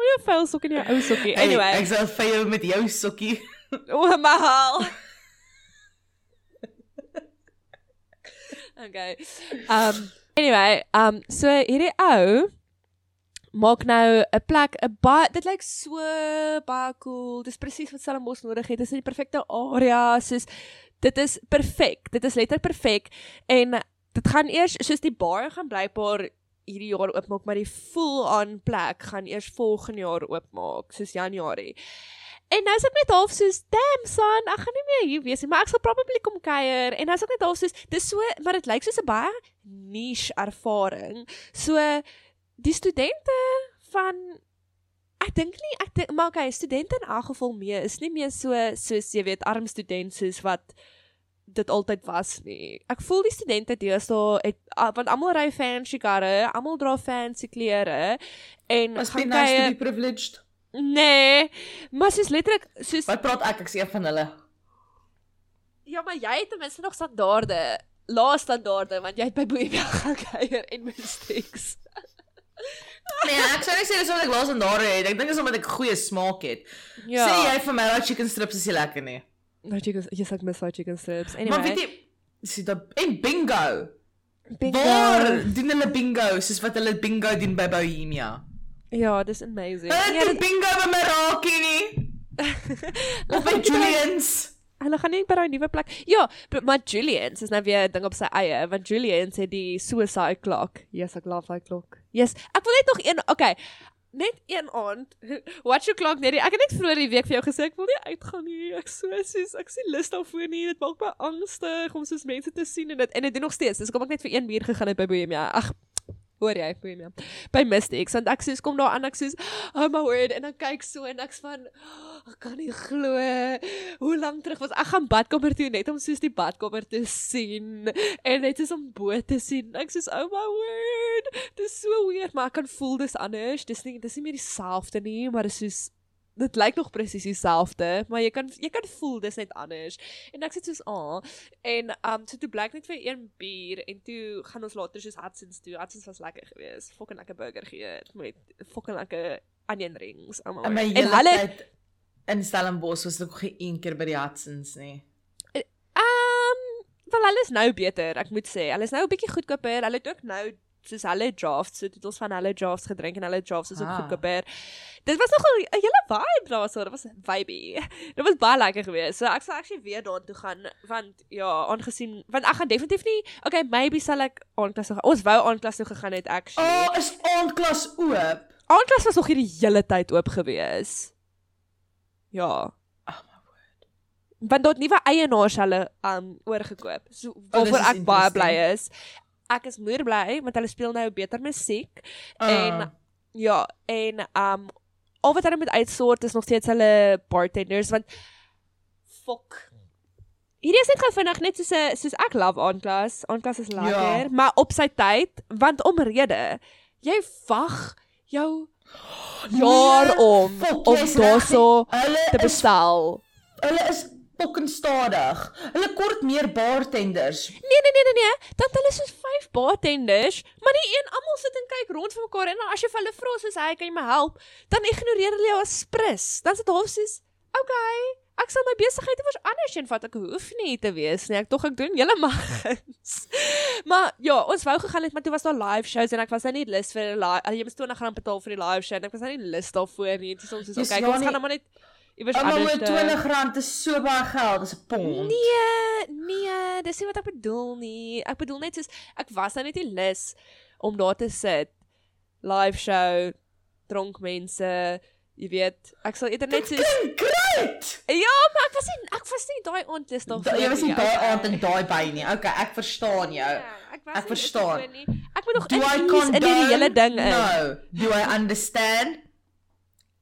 Hoe jy vuil sok in jou ou sokkie. Hey, Anyway, ek sal vir jou met jou sokkie. o, mal. okay. Um anyway, um so hierdie ou maak nou 'n plek 'n baie dit lyk so baie cool. Dis presies wat Stellenbosch nodig het. Dis in die perfekte area. Soos dit is perfek. Dit is letterlik perfek en dit gaan eers soos die bar gaan blykbaar hierdie jaar oopmaak, maar die full-on plek gaan eers volgende jaar oopmaak, soos Januarie. En nou is ek net half soos, "Damn son, ek gaan nie meer hier wees nie, maar ek sal probably kom kuier." En nou is ek net half soos, dis so, maar dit lyk soos 'n baie niche ervaring. So die studente van ek dink nie ek dink maar okay, studente in elk geval mee is nie meer so soos jy weet arm studente soos wat dit altyd was nie. Ek voel die studente deesdae het want almal ry fancy karre, almal dra fancy klere en be gaan nice to be privileged. Nee, maar soos letterlik soos Wat praat ek ek sê van hulle? ja, maar jy het ten minste nog standaarde, lae standaarde want jy het by Boeie gaan kuier en mistakes. Nee, ek sou nie sê dis omdat ek laas en daar het. Ek dink dis omdat ek goeie smaak het. Ja. Sê jy vir my daai chicken strips is nie lekker nie. Nou chicken, jy sê ek mis daai chicken strips. Anyway. Maar weet jy, sien dat en bingo. bingo. Waar doen hulle bingo soos wat hulle bingo doen by Bohemia? Ja, dis amazing. Hulle Ja, doen bingo by Meraki nie. Of by Julian's. Hulle gaan nie by daai nuwe plek. Ja, maar Julian's is nou weer 'n ding op sy eie, want Julian's het die suicide clock. Yes, ek love daai klok. Yes, ek wil net nog een, okay. Net een aand. Watch your clock net. Ek het net vroeër die week vir jou gesê ek wil nie uitgaan nie. Ek so soos ek sien lus daarvoor nie. Dit maak my angstig om soos mense te sien en dit en dit doen nog steeds. Dis kom ek net vir een bier gegaan het by Bohemia. Ag, hoor jy Bohemia. By Mystics want ek soos kom daar aan ek soos oh my word en dan kyk so en ek's van oh, ek kan nie glo hoe lank terug was. Ek gaan badkamer toe net om soos die badkamer te sien en net soos om bo te sien. Ek soos oh my word dis so weird maar ek kan voel dis anders. Dis nie dis nie meer dieselfde nie maar dis soos dit lyk nog presies dieselfde maar jy kan jy kan voel dis net anders. En ek sê soos ah en um so toe blyk net vir een bier en toe gaan ons later soos Hudson's toe. Hudson's was lekker geweest. Fucking lekker burger geëet met fucking lekker onion rings oh En en hulle in Stellenbosch was ek nog geen een keer by die Hudson's nie. um wel hulle is nou beter ek moet sê. Hulle is nou 'n bietjie goedkoper. Hulle het ook nou soos hulle drafts so ons van hulle drafts gedrink en hulle drafts is ook Ah. goedkoper dit was nogal 'n hele vibe daar so dit was vibey dit was baie lekker geweest so ek sal actually weer daartoe gaan want ja aangesien want ek gaan definitief nie okay maybe sal ek aanklas toe gaan ons wou aanklas toe gegaan het actually oh, is aandklas oop? Aanklas was nog hier die hele tyd oop gewees. Ja. Oh my word. Want daar het nuwe eienaars hulle um oorgekoop. So waarvoor Oh, ek baie bly is. Ek is moer bly want hulle speel nou beter musiek Ah. en ja, en um al wat hulle moet uitsort is nog steeds hulle bartenders want fok. Hierdie is net gou vinnig net soos 'n soos ek love aanklas. Aanklas is lekker, Ja. maar op sy tyd want omrede jy wag jou jaar om Nee, om daarso reg. Hulle te is bestel. hulle is fucking stadig. Hulle kort meer bartenders. Nee nee nee nee nee, dan het hulle soos 5 bartenders, maar nie een almal sit en kyk rond vir mekaar en as jy vir hulle vra soos hy kan jy my help, dan ignoreer hulle jou as sprus. Dan sit half soos, "Okay, ek sal my besigheid iewers anders heen vat. Ek hoef nie te wees nie. Ek tog ek doen julle mags." maar ja, ons wou gegaan het, maar toe was daar live shows en ek was nou nie lus vir 'n live. Jy moet 20 rand betaal vir die live show en ek was nou nie lus daarvoor nie. Dis ons soos, "Okay, ja ons gaan nou maar net iewers anders." met te- 20 rand is so baie geld, dis 'n pond. Nee, nee, dis nie wat ek bedoel nie. Ek bedoel net soos ek was nou net nie lus om daar te sit. Live show, dronk mense, jy weet, ek sal eerder net soos Great. Ja, maar ek was nie ek was nie daai aand is daar. Da, jy was nie daai aand en daai by nie. Okay, ek verstaan jou. Ja, ek was Ek verstaan. daarvoor. Ek moet nog in in hierdie hele ding in. No. Do I understand?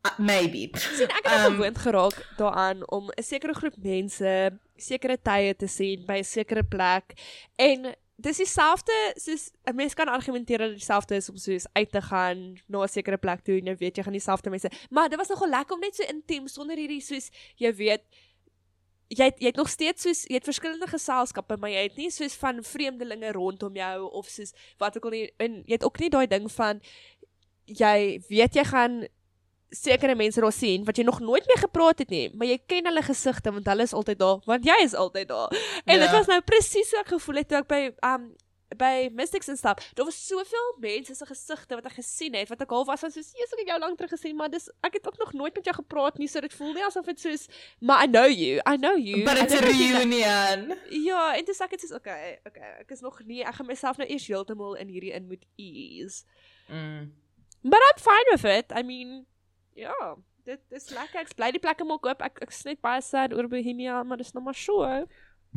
Uh, maybe. sien ek het um, gewoond geraak daaraan om 'n sekere groep mense sekere tye te sien by 'n sekere plek en dis dieselfde soos 'n mens kan argumenteer dat dieselfde is om soos uit te gaan na 'n sekere plek toe en jy weet jy gaan dieselfde mense maar dit was nogal lekker om net so intiem sonder hierdie soos jy weet jy het, jy het nog steeds soos jy het verskillende geselskappe maar jy het nie soos van vreemdelinge rondom jou of soos wat ook al nie en jy het ook nie daai ding van jy weet jy gaan sekere mense daar sien wat jy nog nooit mee gepraat het nie, maar jy ken hulle gesigte want hulle is altyd daar, want jy is altyd daar. En dit yeah. was nou presies so ek gevoel het toe ek by um by Mystics en stap. Daar was soveel mense se gesigte wat ek gesien het wat ek half was van soos Jesus ek het jou lank terug gesien, maar dis ek het ook nog nooit met jou gepraat nie, so dit voel nie asof dit soos maar I know you. I know you. But it's a reunion. Ja, en dis ek het soos okay, okay, ek is nog nie ek gaan myself nou eers heeltemal in hierdie in moet ease. Mm. But I'm fine with it. I mean, ja, dit is lekker. Ek bly die plekke maak oop. Ek ek is net baie sad oor Bohemia, maar dis nog maar so.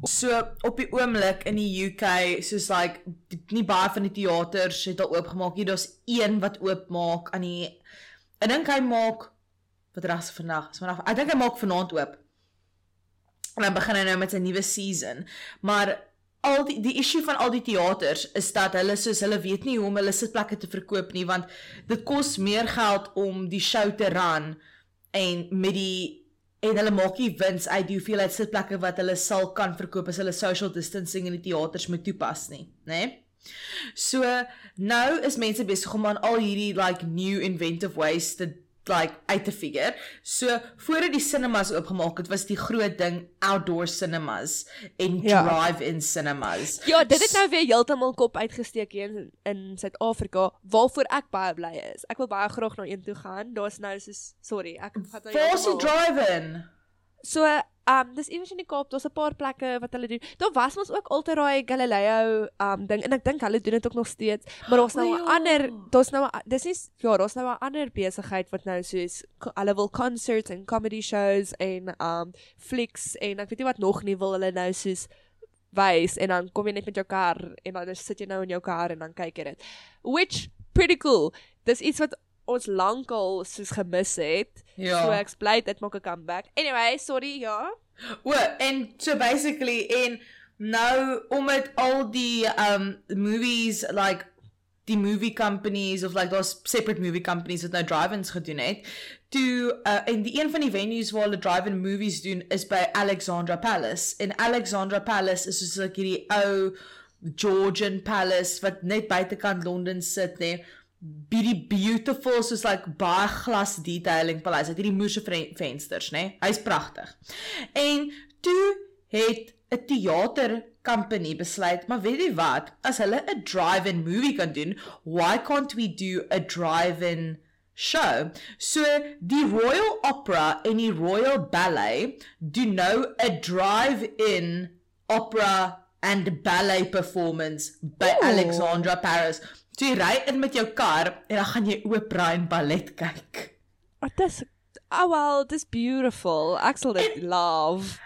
So op die oomblik in die UK, soos like nie baie van die teaters het al oopgemaak nie. Daar's een wat oopmaak aan die Ek dink hy maak wat ras vandag. Is vandag. Ek dink hy maak vanaand oop. En dan begin hy nou met sy nuwe season. Maar al die die issue van al die teaters is dat hulle soos hulle weet nie hoe om hulle sitplekke te verkoop nie want dit kos meer geld om die show te run en met die en hulle maak nie wins uit die hoeveelheid sitplekke wat hulle sal kan verkoop as hulle social distancing in die teaters moet toepas nie, né? Nee? So nou is mense besig om aan al hierdie like new inventive ways te like uit te figure. So voordat die cinemas oopgemaak het, was die groot ding outdoor cinemas en ja. drive-in cinemas. Ja, dit het nou weer heeltemal kop uitgesteek hier in in Suid-Afrika waarvoor ek baie bly is. Ek wil baie graag na een toe gaan. Daar's nou soos sorry, ek gaan nou Force drive-in. So Um dis iewers in die Kaap, daar's 'n paar plekke wat hulle doen. Daar was ons ook daai Galileo um ding en ek dink hulle doen dit ook nog steeds, maar daar's nou 'n ja. ander, daar's nou dis is ja, daar's nou 'n ander besigheid wat nou soos hulle wil concerts en comedy shows en um flicks en ek weet nie wat nog nie wil hulle nou soos wys en dan kom jy net met jou kar en dan sit jy nou in jou kar en dan kyk jy dit. Which pretty cool. Dis iets wat ons lankal soos gemis het. Ja. So ek bly dit maak 'n comeback. Anyway, sorry, ja. O, en so basically en nou om met al die um movies like die movie companies of like those separate movie companies wat nou drive-ins gedoen het. Toe uh en die een van die venues waar hulle drive-in movies doen is by Alexandra Palace. En Alexandra Palace is soos like hierdie ou Georgian palace wat net buitekant Londen sit. Nee beauty beautiful soos like baie glas detailing paleis. Hy het hierdie moerse vensters, né? Nee? Hy's pragtig. En toe het 'n teater company besluit, maar weet jy wat? As hulle 'n drive-in movie kan doen, why can't we do a drive-in show? So die Royal Opera en die Royal Ballet doen nou 'n drive-in opera and ballet performance by Ooh. Alexandra Paris. So jy ry in met jou kar en dan gaan jy opera en ballet kyk. Wat oh, is Oh well, this beautiful. Excellent love.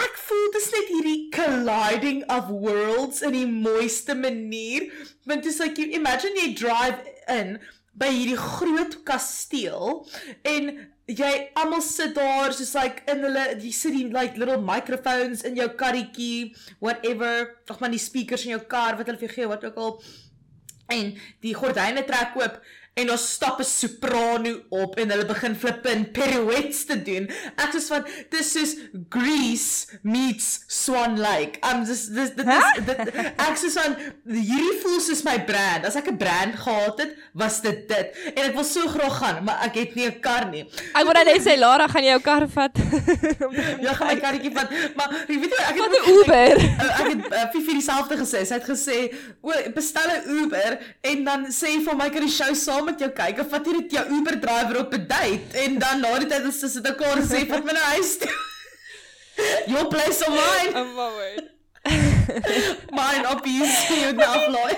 Ek voel dis net hierdie colliding of worlds in die mooiste manier. Want dis like you imagine jy drive in by hierdie groot kasteel en jy almal sit daar soos like in hulle jy sit die like little microphones in jou karretjie whatever of maar die speakers in jou kar wat hulle vir jou gee wat ook al en die gordyne trek oop en daar stap 'n soprano op en hulle begin flippin pirouettes te doen. Ek sê van dis soos Grease meets Swan Lake. I'm just this this this ek sê van hierdie voel soos my brand. As ek 'n brand gehad het, was dit dit. En ek wil so graag gaan, maar ek het nie 'n kar nie. Ek wou net sê Lara gaan jou kar vat. ja, gaan my karretjie vat. Maar jy weet jy ek het 'n Uber. Ek, ek het uh, Fifi dieselfde gesê. Sy het gesê, "O, bestel 'n Uber en dan sê vir my kan die show saam met jou kyk of wat jy dit jou Uber driver op 'n date en dan na die tyd as jy sit en sê vat my na huis toe. Your place or mine? Oh my word. mine op jy sien jou nou fly.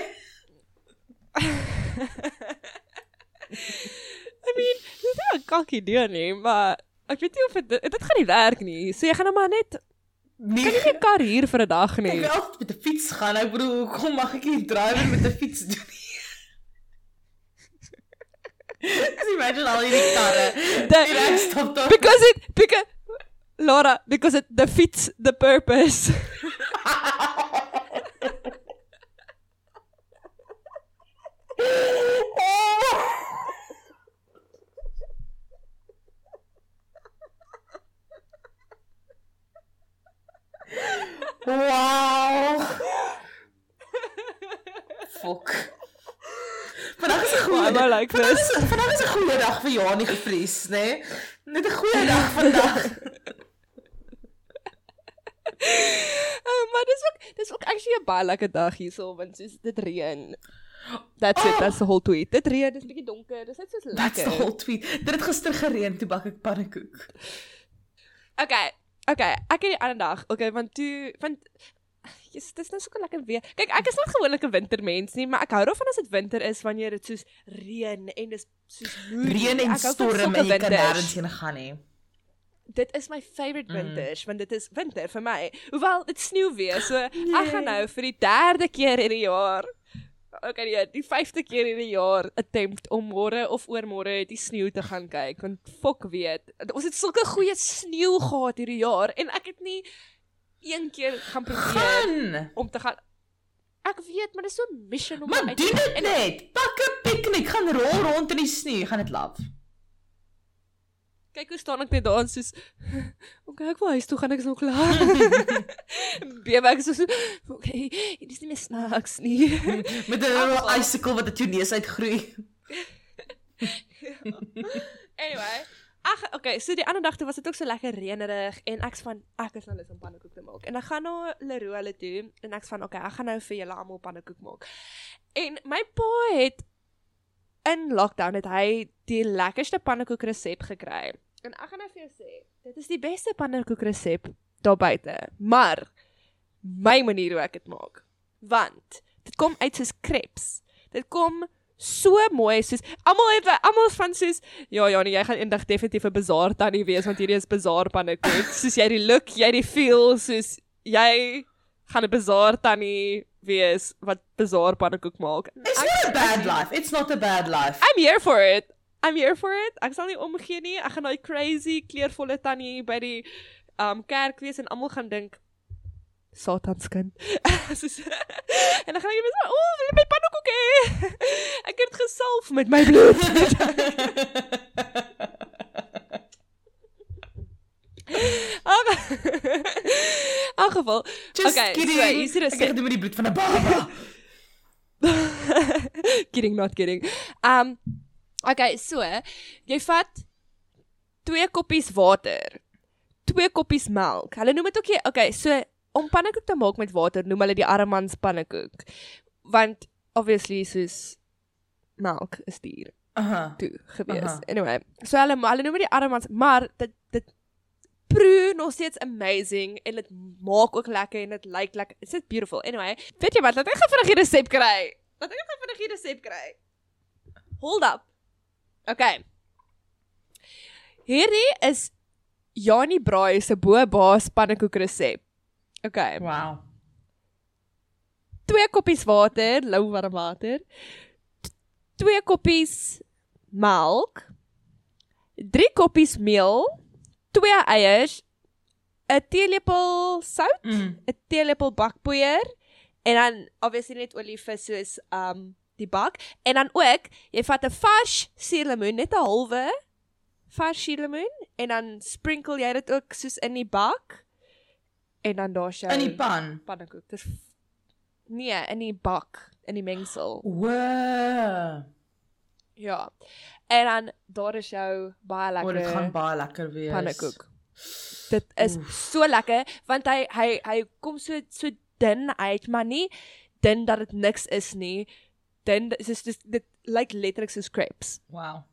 I mean, dis nie 'n kakkie ding nie, maar ek weet nie of dit dit gaan nie werk nie. So jy gaan nou maar net Nee, kan jy 'n kar hier vir 'n dag nie? Ek wil met 'n fiets gaan. Ek bedoel, kom mag ek nie driver met 'n fiets doen nie. Just imagine al hierdie karre. The- En ek stop daar. because it because Laura because it defeats the purpose. Wow. Fok. Vandag is 'n goeie I like vandag is vandag is 'n goeie dag vir Janie gevries, nê? Nee? Net 'n goeie dag vandag. Uh, maar dis ook dis ook actually 'n baie lekker dag hierso want soos dit reën. That's it, Oh. that's the whole tweet. Dit reën, dis bietjie donker, dis net soos That's the lekker. whole tweet. Dit het gister gereën toe bak ek pannekoek. Okay. Okay, ek het die ander dag, okay, want toe want Jesus, dis nou so 'n lekker weer. Kyk, ek is nie gewoonlik 'n wintermens nie, maar ek hou daarvan as dit winter is wanneer dit soos reën en dis soos moody. Reën en Ek storm en jy kan nêrens heen gaan nie. Dit is my favorite Mm. winters want dit is winter vir my. Hoewel dit sneeu weer, so ek Nee. gaan nou vir die derde keer in die jaar Okay, nee, die vyfde keer in die jaar attempt om môre of oormôre die sneeu te gaan kyk want fok weet. Ons het sulke goeie sneeu gehad hierdie jaar en ek het nie een keer gaan probeer Gaan. om te gaan Ek weet, maar dit is so 'n mission om Maar uit doen dit en- net. Pak 'n piknik, gaan rol rond in die sneeu, gaan dit laf. Kyk hoe staan ek net daar soos Okay, ek wil huis toe gaan ek is nog klaar. Bewe ek soos okay, dit is nie meer snacks nie. Met 'n icicle wat uit jou neus uitgroei. anyway, ag okay, so die ander dag toe was dit ook so lekker reënerig en ek's van ek is nou lus om pannekoek te maak. En ek gaan na Leroe hulle toe en ek's van okay, ek gaan nou vir julle almal pannekoek maak. En my pa het in lockdown het hy die lekkerste pannekoek resep gekry. En ek gaan nou vir jou sê, dit is die beste pannekoek resep daar buite. Maar my manier hoe ek dit maak. Want dit kom uit soos crepes. Dit kom so mooi soos almal het almal van soos ja Janie, jy gaan eendag definitief 'n bazaar tannie wees want hierdie is bazaar pannekoek. soos jy die look, jy die feel, soos jy gaan 'n bazaar tannie wees wat bazaar pannekoek maak. It's not a bad life. It's not a bad life. I'm here for it. I'm here for it. Ek sal nie omgee nie. Ek gaan daai crazy kleurvolle tannie by die um kerk wees en almal gaan dink Satanskind. Soos en dan gaan ek net o, oh, wil jy my pannekoek hê? ek het gesalf met my bloed. In elk geval. Just okay, kidding. so hier's die ek het resep. dit met die bloed van 'n baba. kidding not kidding. Um okay, so jy vat twee koppies water, twee koppies melk. Hulle noem dit ook jy, okay, so om pannekoek te maak met water noem hulle die armans pannekoek. Want obviously soos melk is duur Aha. toe gewees. Aha. Anyway, so hulle hulle noem dit die armans, maar dit dit proe nog steeds amazing en dit maak ook lekker en dit lyk lekker. It's just beautiful. Anyway, weet jy wat? Laat ek gou vinnig die resep kry. Laat ek gou vinnig die resep kry. Hold up. Okay. Hierdie is Janie Braai se bo-baas pannekoek resep. Okay. Wow. Twee koppies water, lou warm water. Twee koppies melk. Drie koppies meel, twee eiers, 'n teelepel sout, 'n Mm. teelepel bakpoeier en dan obviously net olie vir soos um die bak en dan ook jy vat 'n vars suurlemoen net 'n halwe vars suurlemoen en dan sprinkle jy dit ook soos in die bak en dan daar's jou In die pan. pannekoek. Dis nee, in die bak, in die mengsel. Wow. Ja. En dan daar is jou baie O, dit gaan lekker baie lekker wees. pannekoek. Dit is Oef. so lekker want hy hy hy kom so so dun uit, maar nie dun dat dit niks is nie. Dun dis dis dit lyk letterlik soos crepes. Wow.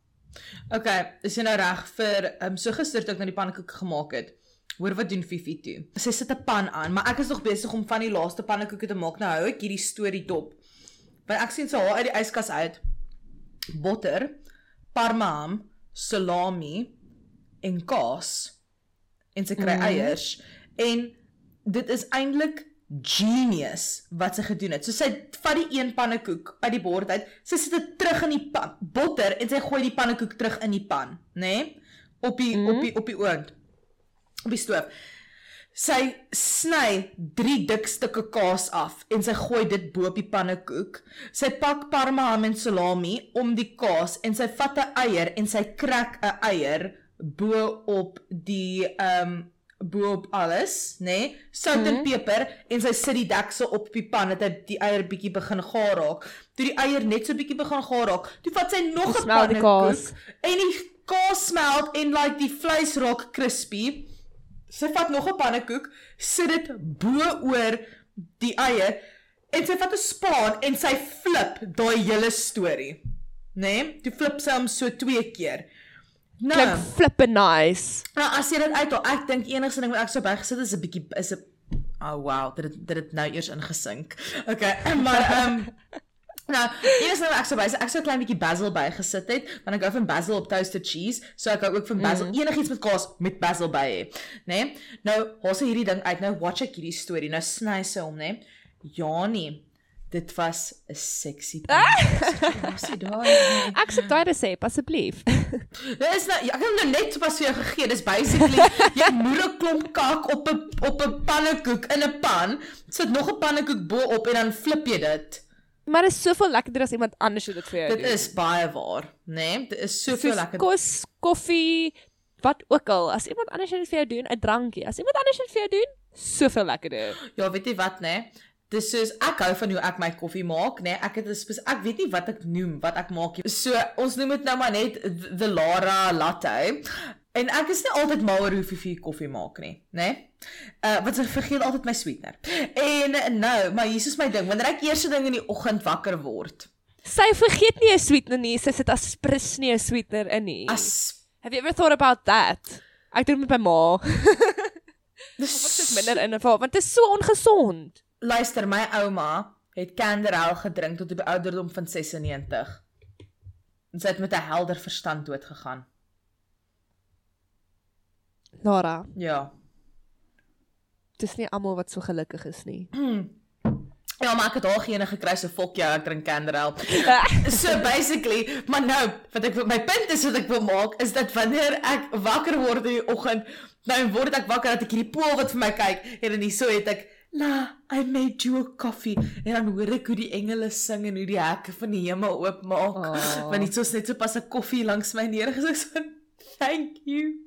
Okay, is jy nou reg vir ehm um, so gister toe ek nou die pannekoek gemaak het. Hoor wat doen Fifi toe? Sy sit 'n pan aan, maar ek is nog besig om van die laaste pannekoeke te maak. Nou hou ek hierdie storie dop. Want ek sien sy haal uit die yskas uit botter, parmaham, salami en kaas en sy kry Mhm. eiers en dit is eintlik genius wat sy gedoen het. So sy vat die een pannekoek uit die bord uit, sy sit dit terug in die pan, botter en sy gooi die pannekoek terug in die pan, nê? Nee? Op die mm op die op die oond. Op die stoof. Sy sny 3 dik stukke kaas af en sy gooi dit bo op die pannekoek. Sy pak parma en salami om die kaas en sy vat 'n eier en sy krak 'n eier bo op die ehm um, bo op alles, nê? Nee? Sout en peper en sy sit die deksel op die pan dat hy die eier bietjie begin gaar raak. Toe die eier net so bietjie begin gaar raak, toe vat sy nog 'n pannekoek en die kaas smelt en like die vleis raak crispy. Sy vat nog 'n pannekoek, sit dit bo oor die eier en sy vat 'n spaan en sy flip daai hele storie. Né? Nee? Toe flip sy hom so twee keer. Nou, klink flippe nice. Nou as jy dit uithaal, ek dink enigste ding wat ek sou bygesit is 'n bietjie is 'n Oh wow, dit dit dit nou eers ingesink. Okay, maar ehm um, Nou, eers nou ek sou wys, ek sou 'n klein bietjie basil bygesit het, want ek hou van basil op toasted cheese, so ek hou ook van basil mm. enigiets met kaas met basil by hê, né? Nee? Nou, hoor sy hierdie ding uit. Nou watch ek hierdie storie. Nou sny sy hom, né? Nee? Janie, dit was 'n sexy daai. Ek sê daai resep asseblief. Dit is nou ek het nou net pas vir jou gegee. Dis basically jy moer 'n klomp kak op 'n op 'n pannekoek in 'n pan, sit nog 'n pannekoek bo op en dan flip jy dit. Maar is soveel lekkerder as iemand anders dit vir jou dit doen. Dit is baie waar, né? Nee? Dit is soveel lekkerder. Kos, koffie, wat ook al. As iemand anders dit vir jou doen, 'n drankie. As iemand anders dit vir jou doen, soveel lekkerder. Ja, weet jy wat, né? Nee? Dis soos ek hou van hoe ek my koffie maak, né? Nee, ek het 'n ek weet nie wat ek noem wat ek maak nie. So ons noem dit nou maar net the Lara latte. En ek is nie altyd mal oor hoeveel vir koffie maak nie, né? Nee? Uh wat ek vergeet altyd my sweetener. En nou, maar hier is my ding, wanneer ek eers ding in die oggend wakker word. Sy vergeet nie 'n sweetener nie, sy sit aspris nie 'n sweetener in nie. As Have you ever thought about that? Ek doen met my ma. Dis is minder in 'n geval, want dit is so ongesond. Luister, my ouma het Canderel gedrink tot op die ouderdom van 96. En sy het met 'n helder verstand dood gegaan. Lara. Ja. Dis nie almal wat so gelukkig is nie. Ja, maar ek het haar gene gekry so fok jou, ek drink Canderel. so basically, maar nou, wat ek my punt is wat ek wil maak is dat wanneer ek wakker word in die oggend, nou word ek wakker dat ek hierdie pool wat vir my kyk en dan hier so het ek La, I made you a coffee. En dan hoor ek hoe die engele sing en hoe die hekke van die hemel oopmaak. Oh. Want dit is net so pas 'n koffie langs my neergesit so. Thank you.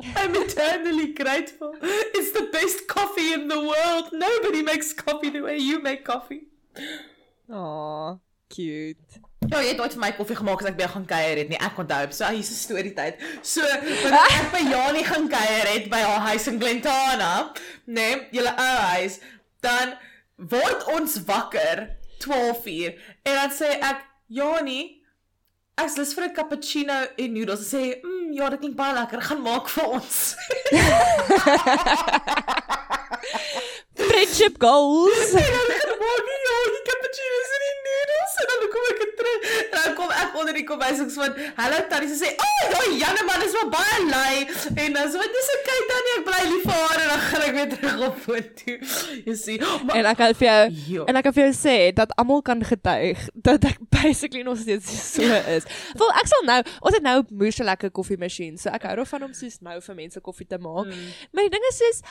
I'm eternally grateful. It's the best coffee in the world. Nobody makes coffee the way you make coffee. Oh, cute. Ja, jy het ooit vir my koffie gemaak as ek by jou gaan kuier het nie. Ek onthou, so hier is 'n storie tyd. So, wanneer ek by Janie gaan kuier het by haar huis in Glentana, nê, nee, julle ou huis, dan word ons wakker 12:00 en dan sê ek, Janie, lus vir 'n cappuccino en noodles. Sy sê, "Mm, ja, dit klink baie lekker. Gaan maak vir ons." Friendship goals. en dan kom ek terug. En dan kom ek onder die kombuis en sê, "Hallo Tannie," sy sê, "O, oh, ja, Janne man, dis maar baie lui." En dan sê, "Dis okay, Tannie, ek bly lief vir haar en dan gaan ek weer terug op foto." Jy sien. En ek kan vir jou jo. en ek kan vir jou sê dat almal kan getuig dat ek basically nog steeds so is. Wel, ek sal nou, ons het nou 'n moeë lekker koffiemasjien, so ek hou daarvan om soos nou vir mense koffie te maak. Mm. Maar die ding is soos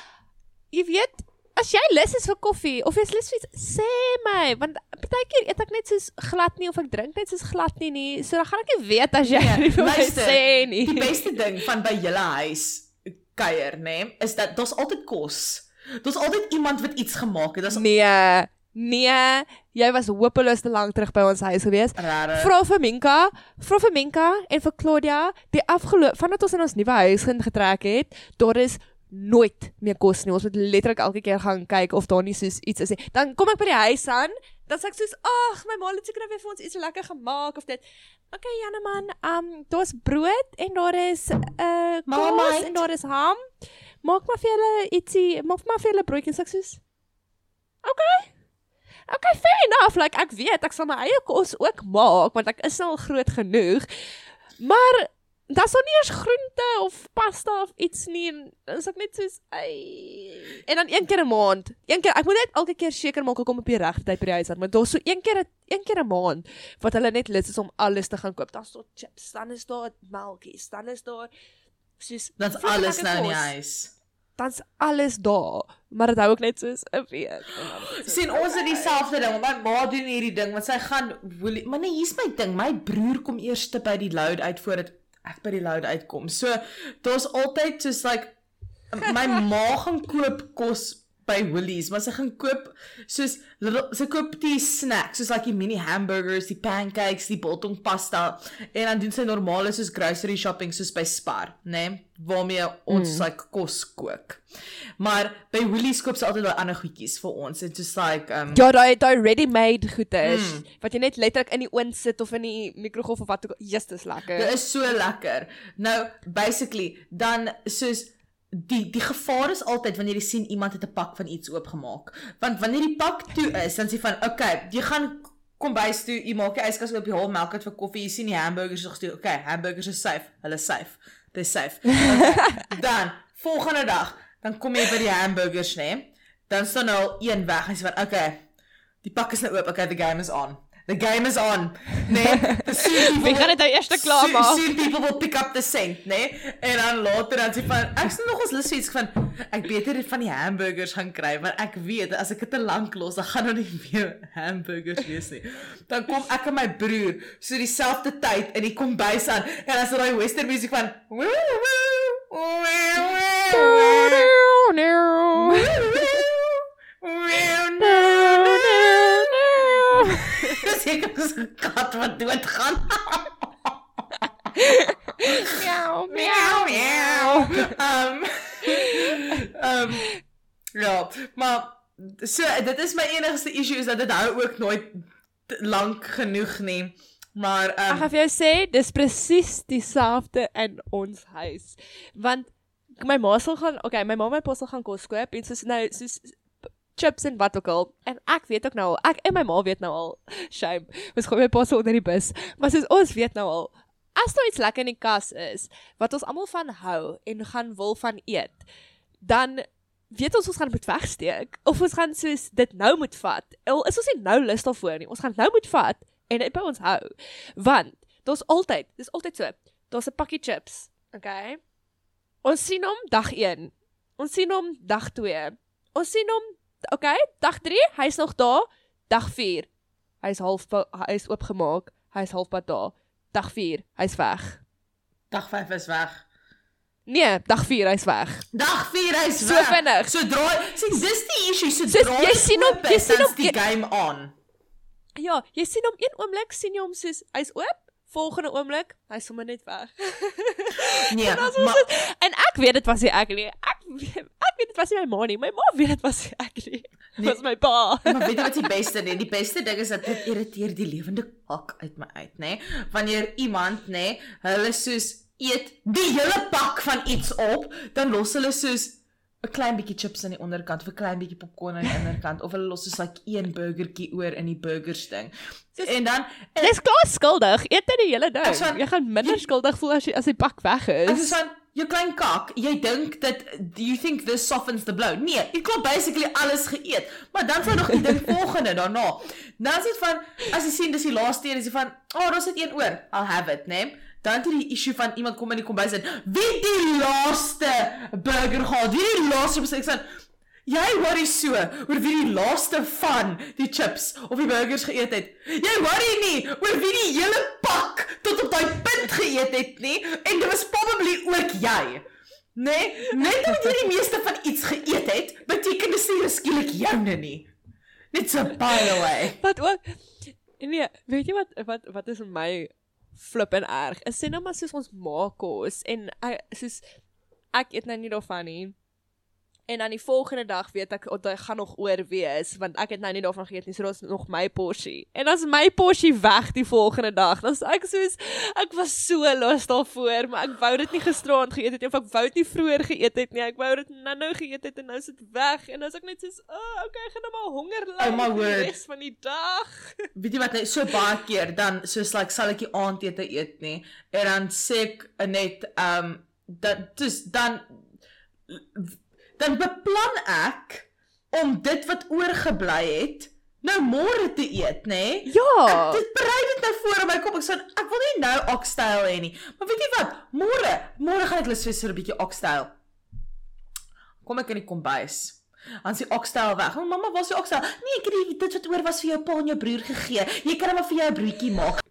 jy weet As jy lus is vir koffie of jy's lus vir iets, sê my, want partykeer eet ek net soos glad nie of ek drink net soos glad nie nie. So dan gaan ek nie weet as jy nee, nie vir my sê nie. Die beste ding van by julle huis kuier, nê, nee, is dat daar's altyd kos. Daar's altyd iemand wat iets gemaak het. Daar's Nee. Nee, jy was hopeloos te lank terug by ons huis gewees. Vra vir Minka, vra vir Minka en vir Claudia, die afgelope vandat ons in ons nuwe huis getrek het, daar is nooit meer kos nie. Ons moet letterlik elke keer gaan kyk of daar nie soos iets is nie. Dan kom ek by die huis aan, dan sê ek soos, "Ag, my ma het seker nou weer vir ons iets lekker gemaak of dit." Okay, Janeman, um daar's brood en daar is 'n uh, kos en daar is ham. Maak maar vir julle ietsie, maak maar vir julle broodjies ek soos. Okay. Okay, fair enough. Like ek weet ek sal my eie kos ook maak want ek is al groot genoeg. Maar daar's nog nie eens groente of pasta of iets nie en dan is ek net soos ai en dan een keer 'n maand. Een keer ek moet net elke keer seker maak ek kom op die regte tyd by die huis aan, maar daar's so een keer 'n een keer 'n maand wat hulle net lus is om alles te gaan koop. Daar's so chips, dan is daar melkies, dan is daar soos Dan's alles nou in die huis. Dan's alles daar, maar dit hou ook net soos 'n week. sien ons het dieselfde ding. My ma doen hierdie ding want sy gaan Woelie, maar nee, hier's my ding. My broer kom eers te by die load uit voordat ek by die load uitkom. So daar's altyd soos like my ma gaan koop kos by Woolies, maar sy gaan koop soos little, sy koop die snacks soos like die mini hamburgers, die pancakes, die biltong pasta en dan doen sy normale soos grocery shopping soos by Spar, né? Nee, waarmee ons mm. like kos kook. Maar by Woolies koop sy altyd daai ander goedjies vir ons. It's just like um Ja, daai daai ready-made goede is mm. wat jy net letterlik in die oond sit of in die mikrogolf of wat ook al. Jesus, dis lekker. Dit is so lekker. Nou basically dan soos die die gevaar is altyd wanneer jy sien iemand het 'n pak van iets oopgemaak. Want wanneer die pak toe is, dan sê van, "Oké, okay, jy gaan kom bys toe, jy maak die yskas oop, jy haal melk uit vir koffie, jy sien die hamburgers nog. Oké, okay, hamburgers is safe. Hulle is safe. Dis safe. Okay, dan volgende dag, dan kom jy by die hamburgers, né? Nee? Dan staan nou al een weg en sê van, "Oké, okay, die pak is nou oop. Okay, the game is on." The game is on. Nee, soon Wie gaan dit nou eers klaar maak? Soon people will pick up the scent, né? Nee? En dan later dan sê van ek sien nog ons lus vir iets van ek beter van die hamburgers gaan kry want ek weet as ek dit te lank los dan gaan daar nie meer hamburgers wees nie. Dan kom ek en my broer so dieselfde tyd in die kombuis aan en daar daai western musiek van woo, woo, woo, woo, woo, woo, Ek is 'n kat wat doodgaan. Miau, Miau miau. Ehm ehm ja, maar so dit is my enigste issue is dat dit hou ook nooit lank genoeg nie. Maar Ek ehm gaan vir jou sê, dis presies dieselfde in ons huis. Want my ma sal gaan, okay, my ma en my pa sal gaan kos koop en soos nou soos chips en wat ook al. En ek weet ook nou al, ek en my ma weet nou al, shame. Ons gooi my pa so onder die bus. Maar soos ons weet nou al, as daar iets lekker in die kas is wat ons almal van hou en gaan wil van eet, dan weet ons ons gaan moet wegsteek of ons gaan soos dit nou moet vat. Al is ons nie nou lus daarvoor nie. Ons gaan nou moet vat en dit by ons hou. Want daar's altyd, dis altyd so. Daar's 'n pakkie chips, okay? Ons sien hom dag 1. Ons sien hom dag 2. Ons sien hom, okay, dag 3, hy's nog daar. Dag 4, hy's half hy's oopgemaak. Hy's halfpad daar. Dag 4, hy's weg. dag 5 is weg. Nee, dag 4 hy's weg. Dag 4 is So weg. vinnig. Sodra sien dis die issue so Dis- jy sien hom- jy sien hom- die game on. Ja, jy sien hom een oomblik sien jy hom soos hy's oop, volgende oomblik hy's sommer net weg. Nee, maar is, en ek weet dit was nie ek nie. Ek weet, ek weet dit was nie my ma nie. My ma weet dit was nie ek nie. Dit Nee. was my pa. Maar weet jy wat die beste nee, die beste ding is dat dit irriteer die lewende pak uit my uit, nê? Nee? Wanneer iemand, nê, nee, hulle soos eet die hele pak van iets op, dan los hulle soos 'n klein bietjie chips aan die onderkant of 'n klein bietjie popcorn aan die onderkant of hulle los soos like een burgertjie oor in die burgers ding. En dan en Dis klaar skuldig. Eet dit die hele ding. Sal- Jy gaan minder skuldig voel as jy as die pak weg is is. van jou klein kak, jy dink dat do you think this softens the blow? Nee, jy klop basically alles geëet. Maar dan sou nog die ding volgende daarna. Dan is dit van as jy sien dis die laaste een, is jy van, "Oh, daar's net een oor. I'll have it", né? Nee? Dan het jy die issue van iemand kom in die kombuis en wie die laaste burger gehad? Wie die laaste besig van Jy worry so oor wie die laaste van die chips of die burgers geëet het. Jy worry nie oor wie die hele pak tot op daai punt geëet het nie en dit was probably ook jy. Nee, net omdat jy die meeste van iets geëet het, beteken dit nie skielik joune nie. Net so by the way. Wat ook Nee, weet jy wat wat wat is my flip en erg? Is sê nou maar soos ons maak kos en ek soos ek eet nou nie daarvan nie. En dan die volgende dag weet ek oh, dit gaan nog oor wees want ek het nou nie daarvan geëet nie, so daar's nog my porsie. En as my porsie weg die volgende dag, dan ek soos ek was so los daarvoor, maar ek wou dit nie gisteraand geëet het nie of ek wou dit nie vroeër geëet het nie. Ek wou dit nou-nou geëet het en nou is dit weg en is ek net soos, "O, oh, okay, ek gaan nou maar honger ly Oh my die word. res van die dag." Weet jy wat hy so baie keer dan soos like sal ek die aandete eet nie en dan sê ek net um dat dis dan dan beplan ek om dit wat oorgebly het nou môre te eet, nê? Ja. Dit berei dit nou voor in my kop. Ek sê ek wil nie nou oxtail hê nie. Maar weet jy wat? Môre, môre gaan ek lus wees vir 'n bietjie oxtail. Kom ek in die kombuis. Dan sê oxtail weg. O, mamma, waar is die oxtail? Nee, ek het die dit wat oor was vir jou pa en jou broer gegee. Jy kan hom maar vir jou 'n broodjie maak.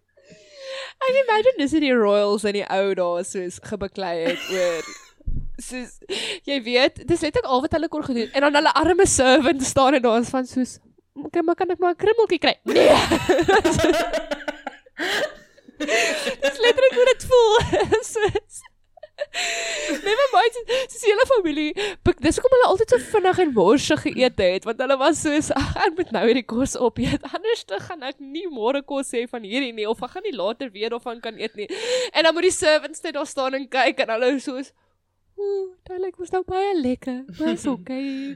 Ek imagine dis hoe die royals in die ou dae soos gebeklei het oor soos jy weet, dis net al wat hulle kon gedoen en dan hulle arme servant staan en is van soos okay, maar kan ek maar 'n krummeltjie kry? Nee. dis letterlik hoe dit voel. soos Nee, maar baie soos die hele familie, dis hoekom hulle altyd so vinnig en morsig geëet het, want hulle was soos ag, ek moet nou hierdie kos opeet. Anders dan gaan ek nie môre kos hê van hierdie nie of ek gaan nie later weer daarvan kan eet nie. En dan moet die servants net daar staan en kyk en hulle soos Ooh, lyk mos nou baie lekker. Maar is okay.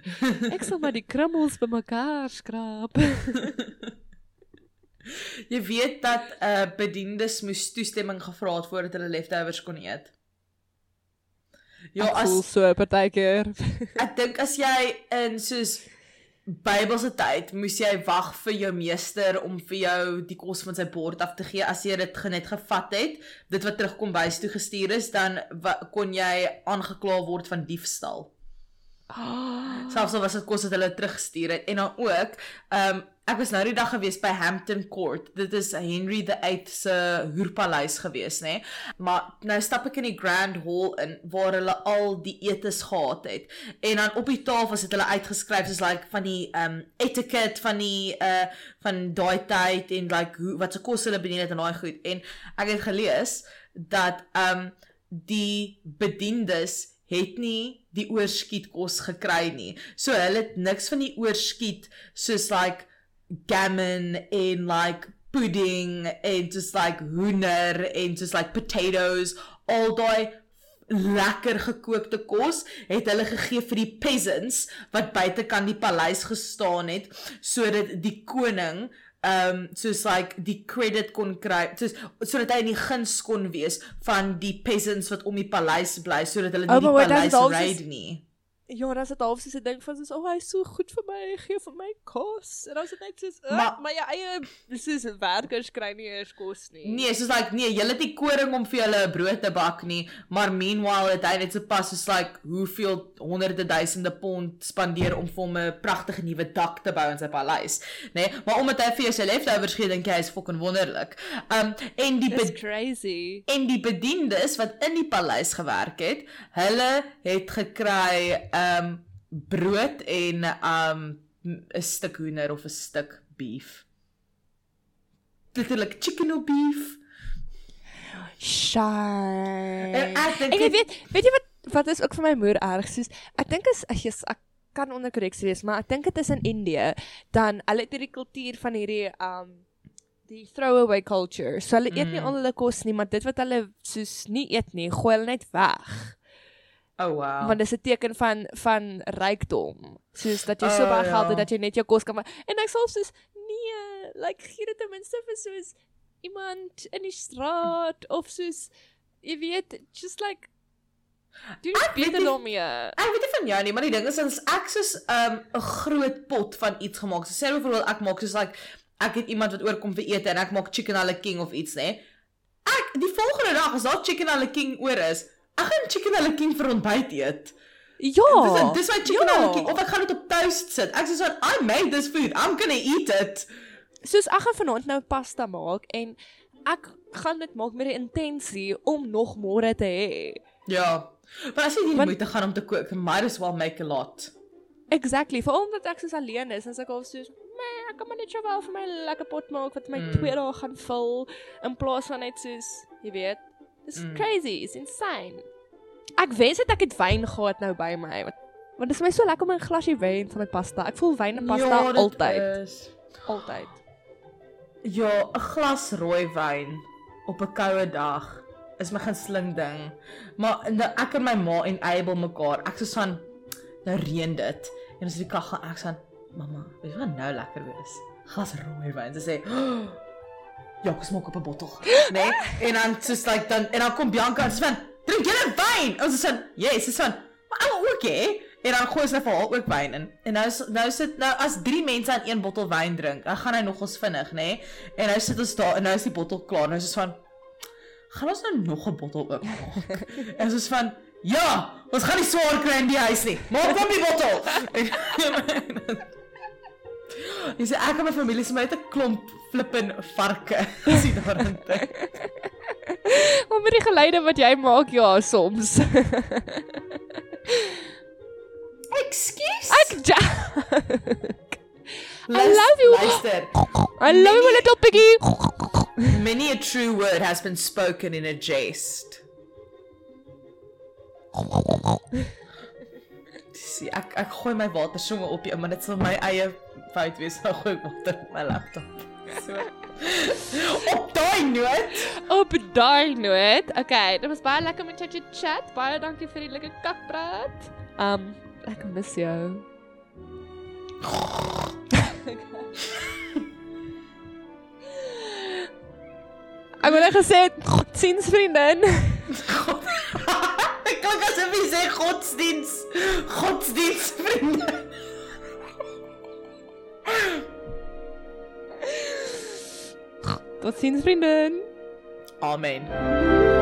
Ek sal maar die krummels bymekaar skraap. Jy weet dat uh bediendes moes toestemming gevra het voordat hulle leftovers kon eet. Ja, Ek as so partykeer. ek dink as jy in soos Bybelse tyd moes jy wag vir jou meester om vir jou die kos van sy bord af te gee as jy dit net gevat het, dit wat terugkom bys toe gestuur is, dan kon jy aangekla word van diefstal. Selfs al was dit kos wat hulle teruggestuur het en dan ook, ehm um, ek was nou die dag gewees by Hampton Court. Dit is Henry VIII se huurpaleis gewees, nê? Maar nou stap ek in die Grand Hall in waar hulle al die etes gehad het. En dan op die tafels het hulle uitgeskryf soos like van die ehm um, etiquette van die uh van daai tyd en like hoe wat se kos hulle bedien het en daai goed. En ek het gelees dat ehm um, die bediendes het nie die oorskietkos gekry nie. So hulle het niks van die oorskiet soos like gammon en like pudding en just like hoender en just like potatoes al daai lekker gekookte kos het hulle gegee vir die peasants wat buitekant die paleis gestaan het sodat die koning um soos like die credit kon kry soos sodat hy in die guns kon wees van die peasants wat om die paleis bly sodat hulle nie Oh, die is paleis raid nie. Ja, dan is dit half soos 'n ding van soos, "O, oh, hy's so goed vir my, hy gee vir my kos." En dan is dit net soos, uh, Maar- "Maar jou eie soos werkers kry nie eers kos nie." Nee, soos like nee, jy het nie koring om vir julle 'n brood te bak nie, maar meanwhile het hy net so pas soos like hoeveel honderde duisende pond spandeer om vir hom 'n pragtige nuwe dak te bou in sy paleis, nê? Nee, maar omdat hy vir jou sy leftovers gee, dink jy hy's fucking wonderlik. Um en die be crazy. en die bediendes wat in die paleis gewerk het, hulle het gekry um brood en um 'n stuk hoender of 'n stuk beef. Letterlik chicken or beef. Shy. En ek dink dit- weet, weet jy wat wat is ook vir my moer erg soos ek dink ek is ek kan onder korreksie wees, maar ek dink dit is in Indië dan hulle het hierdie kultuur van hierdie um die throwaway culture. So hulle eet nie Mm. al hulle kos nie, maar dit wat hulle soos nie eet nie, gooi hulle net weg. Oh wow. Want dis 'n teken van van rykdom. Soos dat jy so Oh, baie geld ja. het dat jy net jou kos kan en ek sal soos nee, like gee dit ten minste vir soos iemand in die straat of soos jy weet, just like doen Ek weet beter nie- daarmee. Ek weet nie van jou nie, maar die ding is as ek soos 'n um, 'n groot pot van iets gemaak. So sê byvoorbeeld ek maak soos like ek het iemand wat oorkom vir ete en ek maak chicken a la king of iets, nê? Ek die volgende dag as daar chicken a la king oor is, ek gaan chicken king vir ontbyt eet. Ja. dis dis my chicken ja. king of ek gaan dit op toast sit. Ek sê so I made this food. I'm going to eat it. Soos ek gaan vanaand nou pasta maak en ek gaan dit maak met die intensie om nog môre te hê. Ja. Maar as jy nie moeite gaan om te kook, might as well make a lot. Exactly, veral omdat ek soos alleen is, as ek al soos, "Nee, ek kan maar net so wel vir my lekker pot maak wat my mm. twee dae gaan vul in plaas van net soos, jy weet, dis Mm. crazy, it's insane. Ek wens dit ek het wyn gehad nou by my. Wat Want dit is my so lekker om 'n glasie wyn saam met pasta. Ek voel wyn en pasta Ja, altyd. is. Altyd. Ja, 'n glas rooi wyn op 'n koue dag is my gunsteling ding. Maar nou ek en my ma en Abel mekaar, ek sê van nou reën dit en as die kaggel ek sê mamma, weet jy wat nou lekker wees? Glas rooi wyn. Sy sê oh, Ja, ek smaak op 'n bottel, né? Nee? En dan soos like dan en dan kom Bianca en sê van drink jy wyn? Ons sê yes, sy sê van maar ek ook hè. En dan gooi sy vir haar ook wyn in. En nou is- nou sit nou as 3 mense aan een bottel wyn drink, dan gaan hy nogals vinnig, nê? Nee? En nou sit ons daar en nou is die bottel klaar. Nou is dit van gaan ons nou nog 'n bottel oopmaak? en ons is van ja, ons gaan nie swaar kry in die huis nie. Maak op die bottel. Jy sê ek en my familie se my het 'n klomp flippin varke. Sien daarin dink. Maar met die geluide wat jy maak, ja, soms. Ekskuus. Ek ja. Lus- love you. Luister. I love you my little piggy. Many a true word has been spoken in a jest. Sien, ek ek gooi my watersonge op hier, maar dit sal my eie fout wees. Nou gooi ek water op my laptop. So. op daai noot. Op daai noot. Okay, dit was baie lekker met jou te chat. Baie dankie vir die lekker kakpraat. Um, ek mis jou. Ek wil net gesê, sins vriendin. God. Ek klink asof jy sê godsdiens. Godsdiens vriende. Tot sins vriendin. Amen.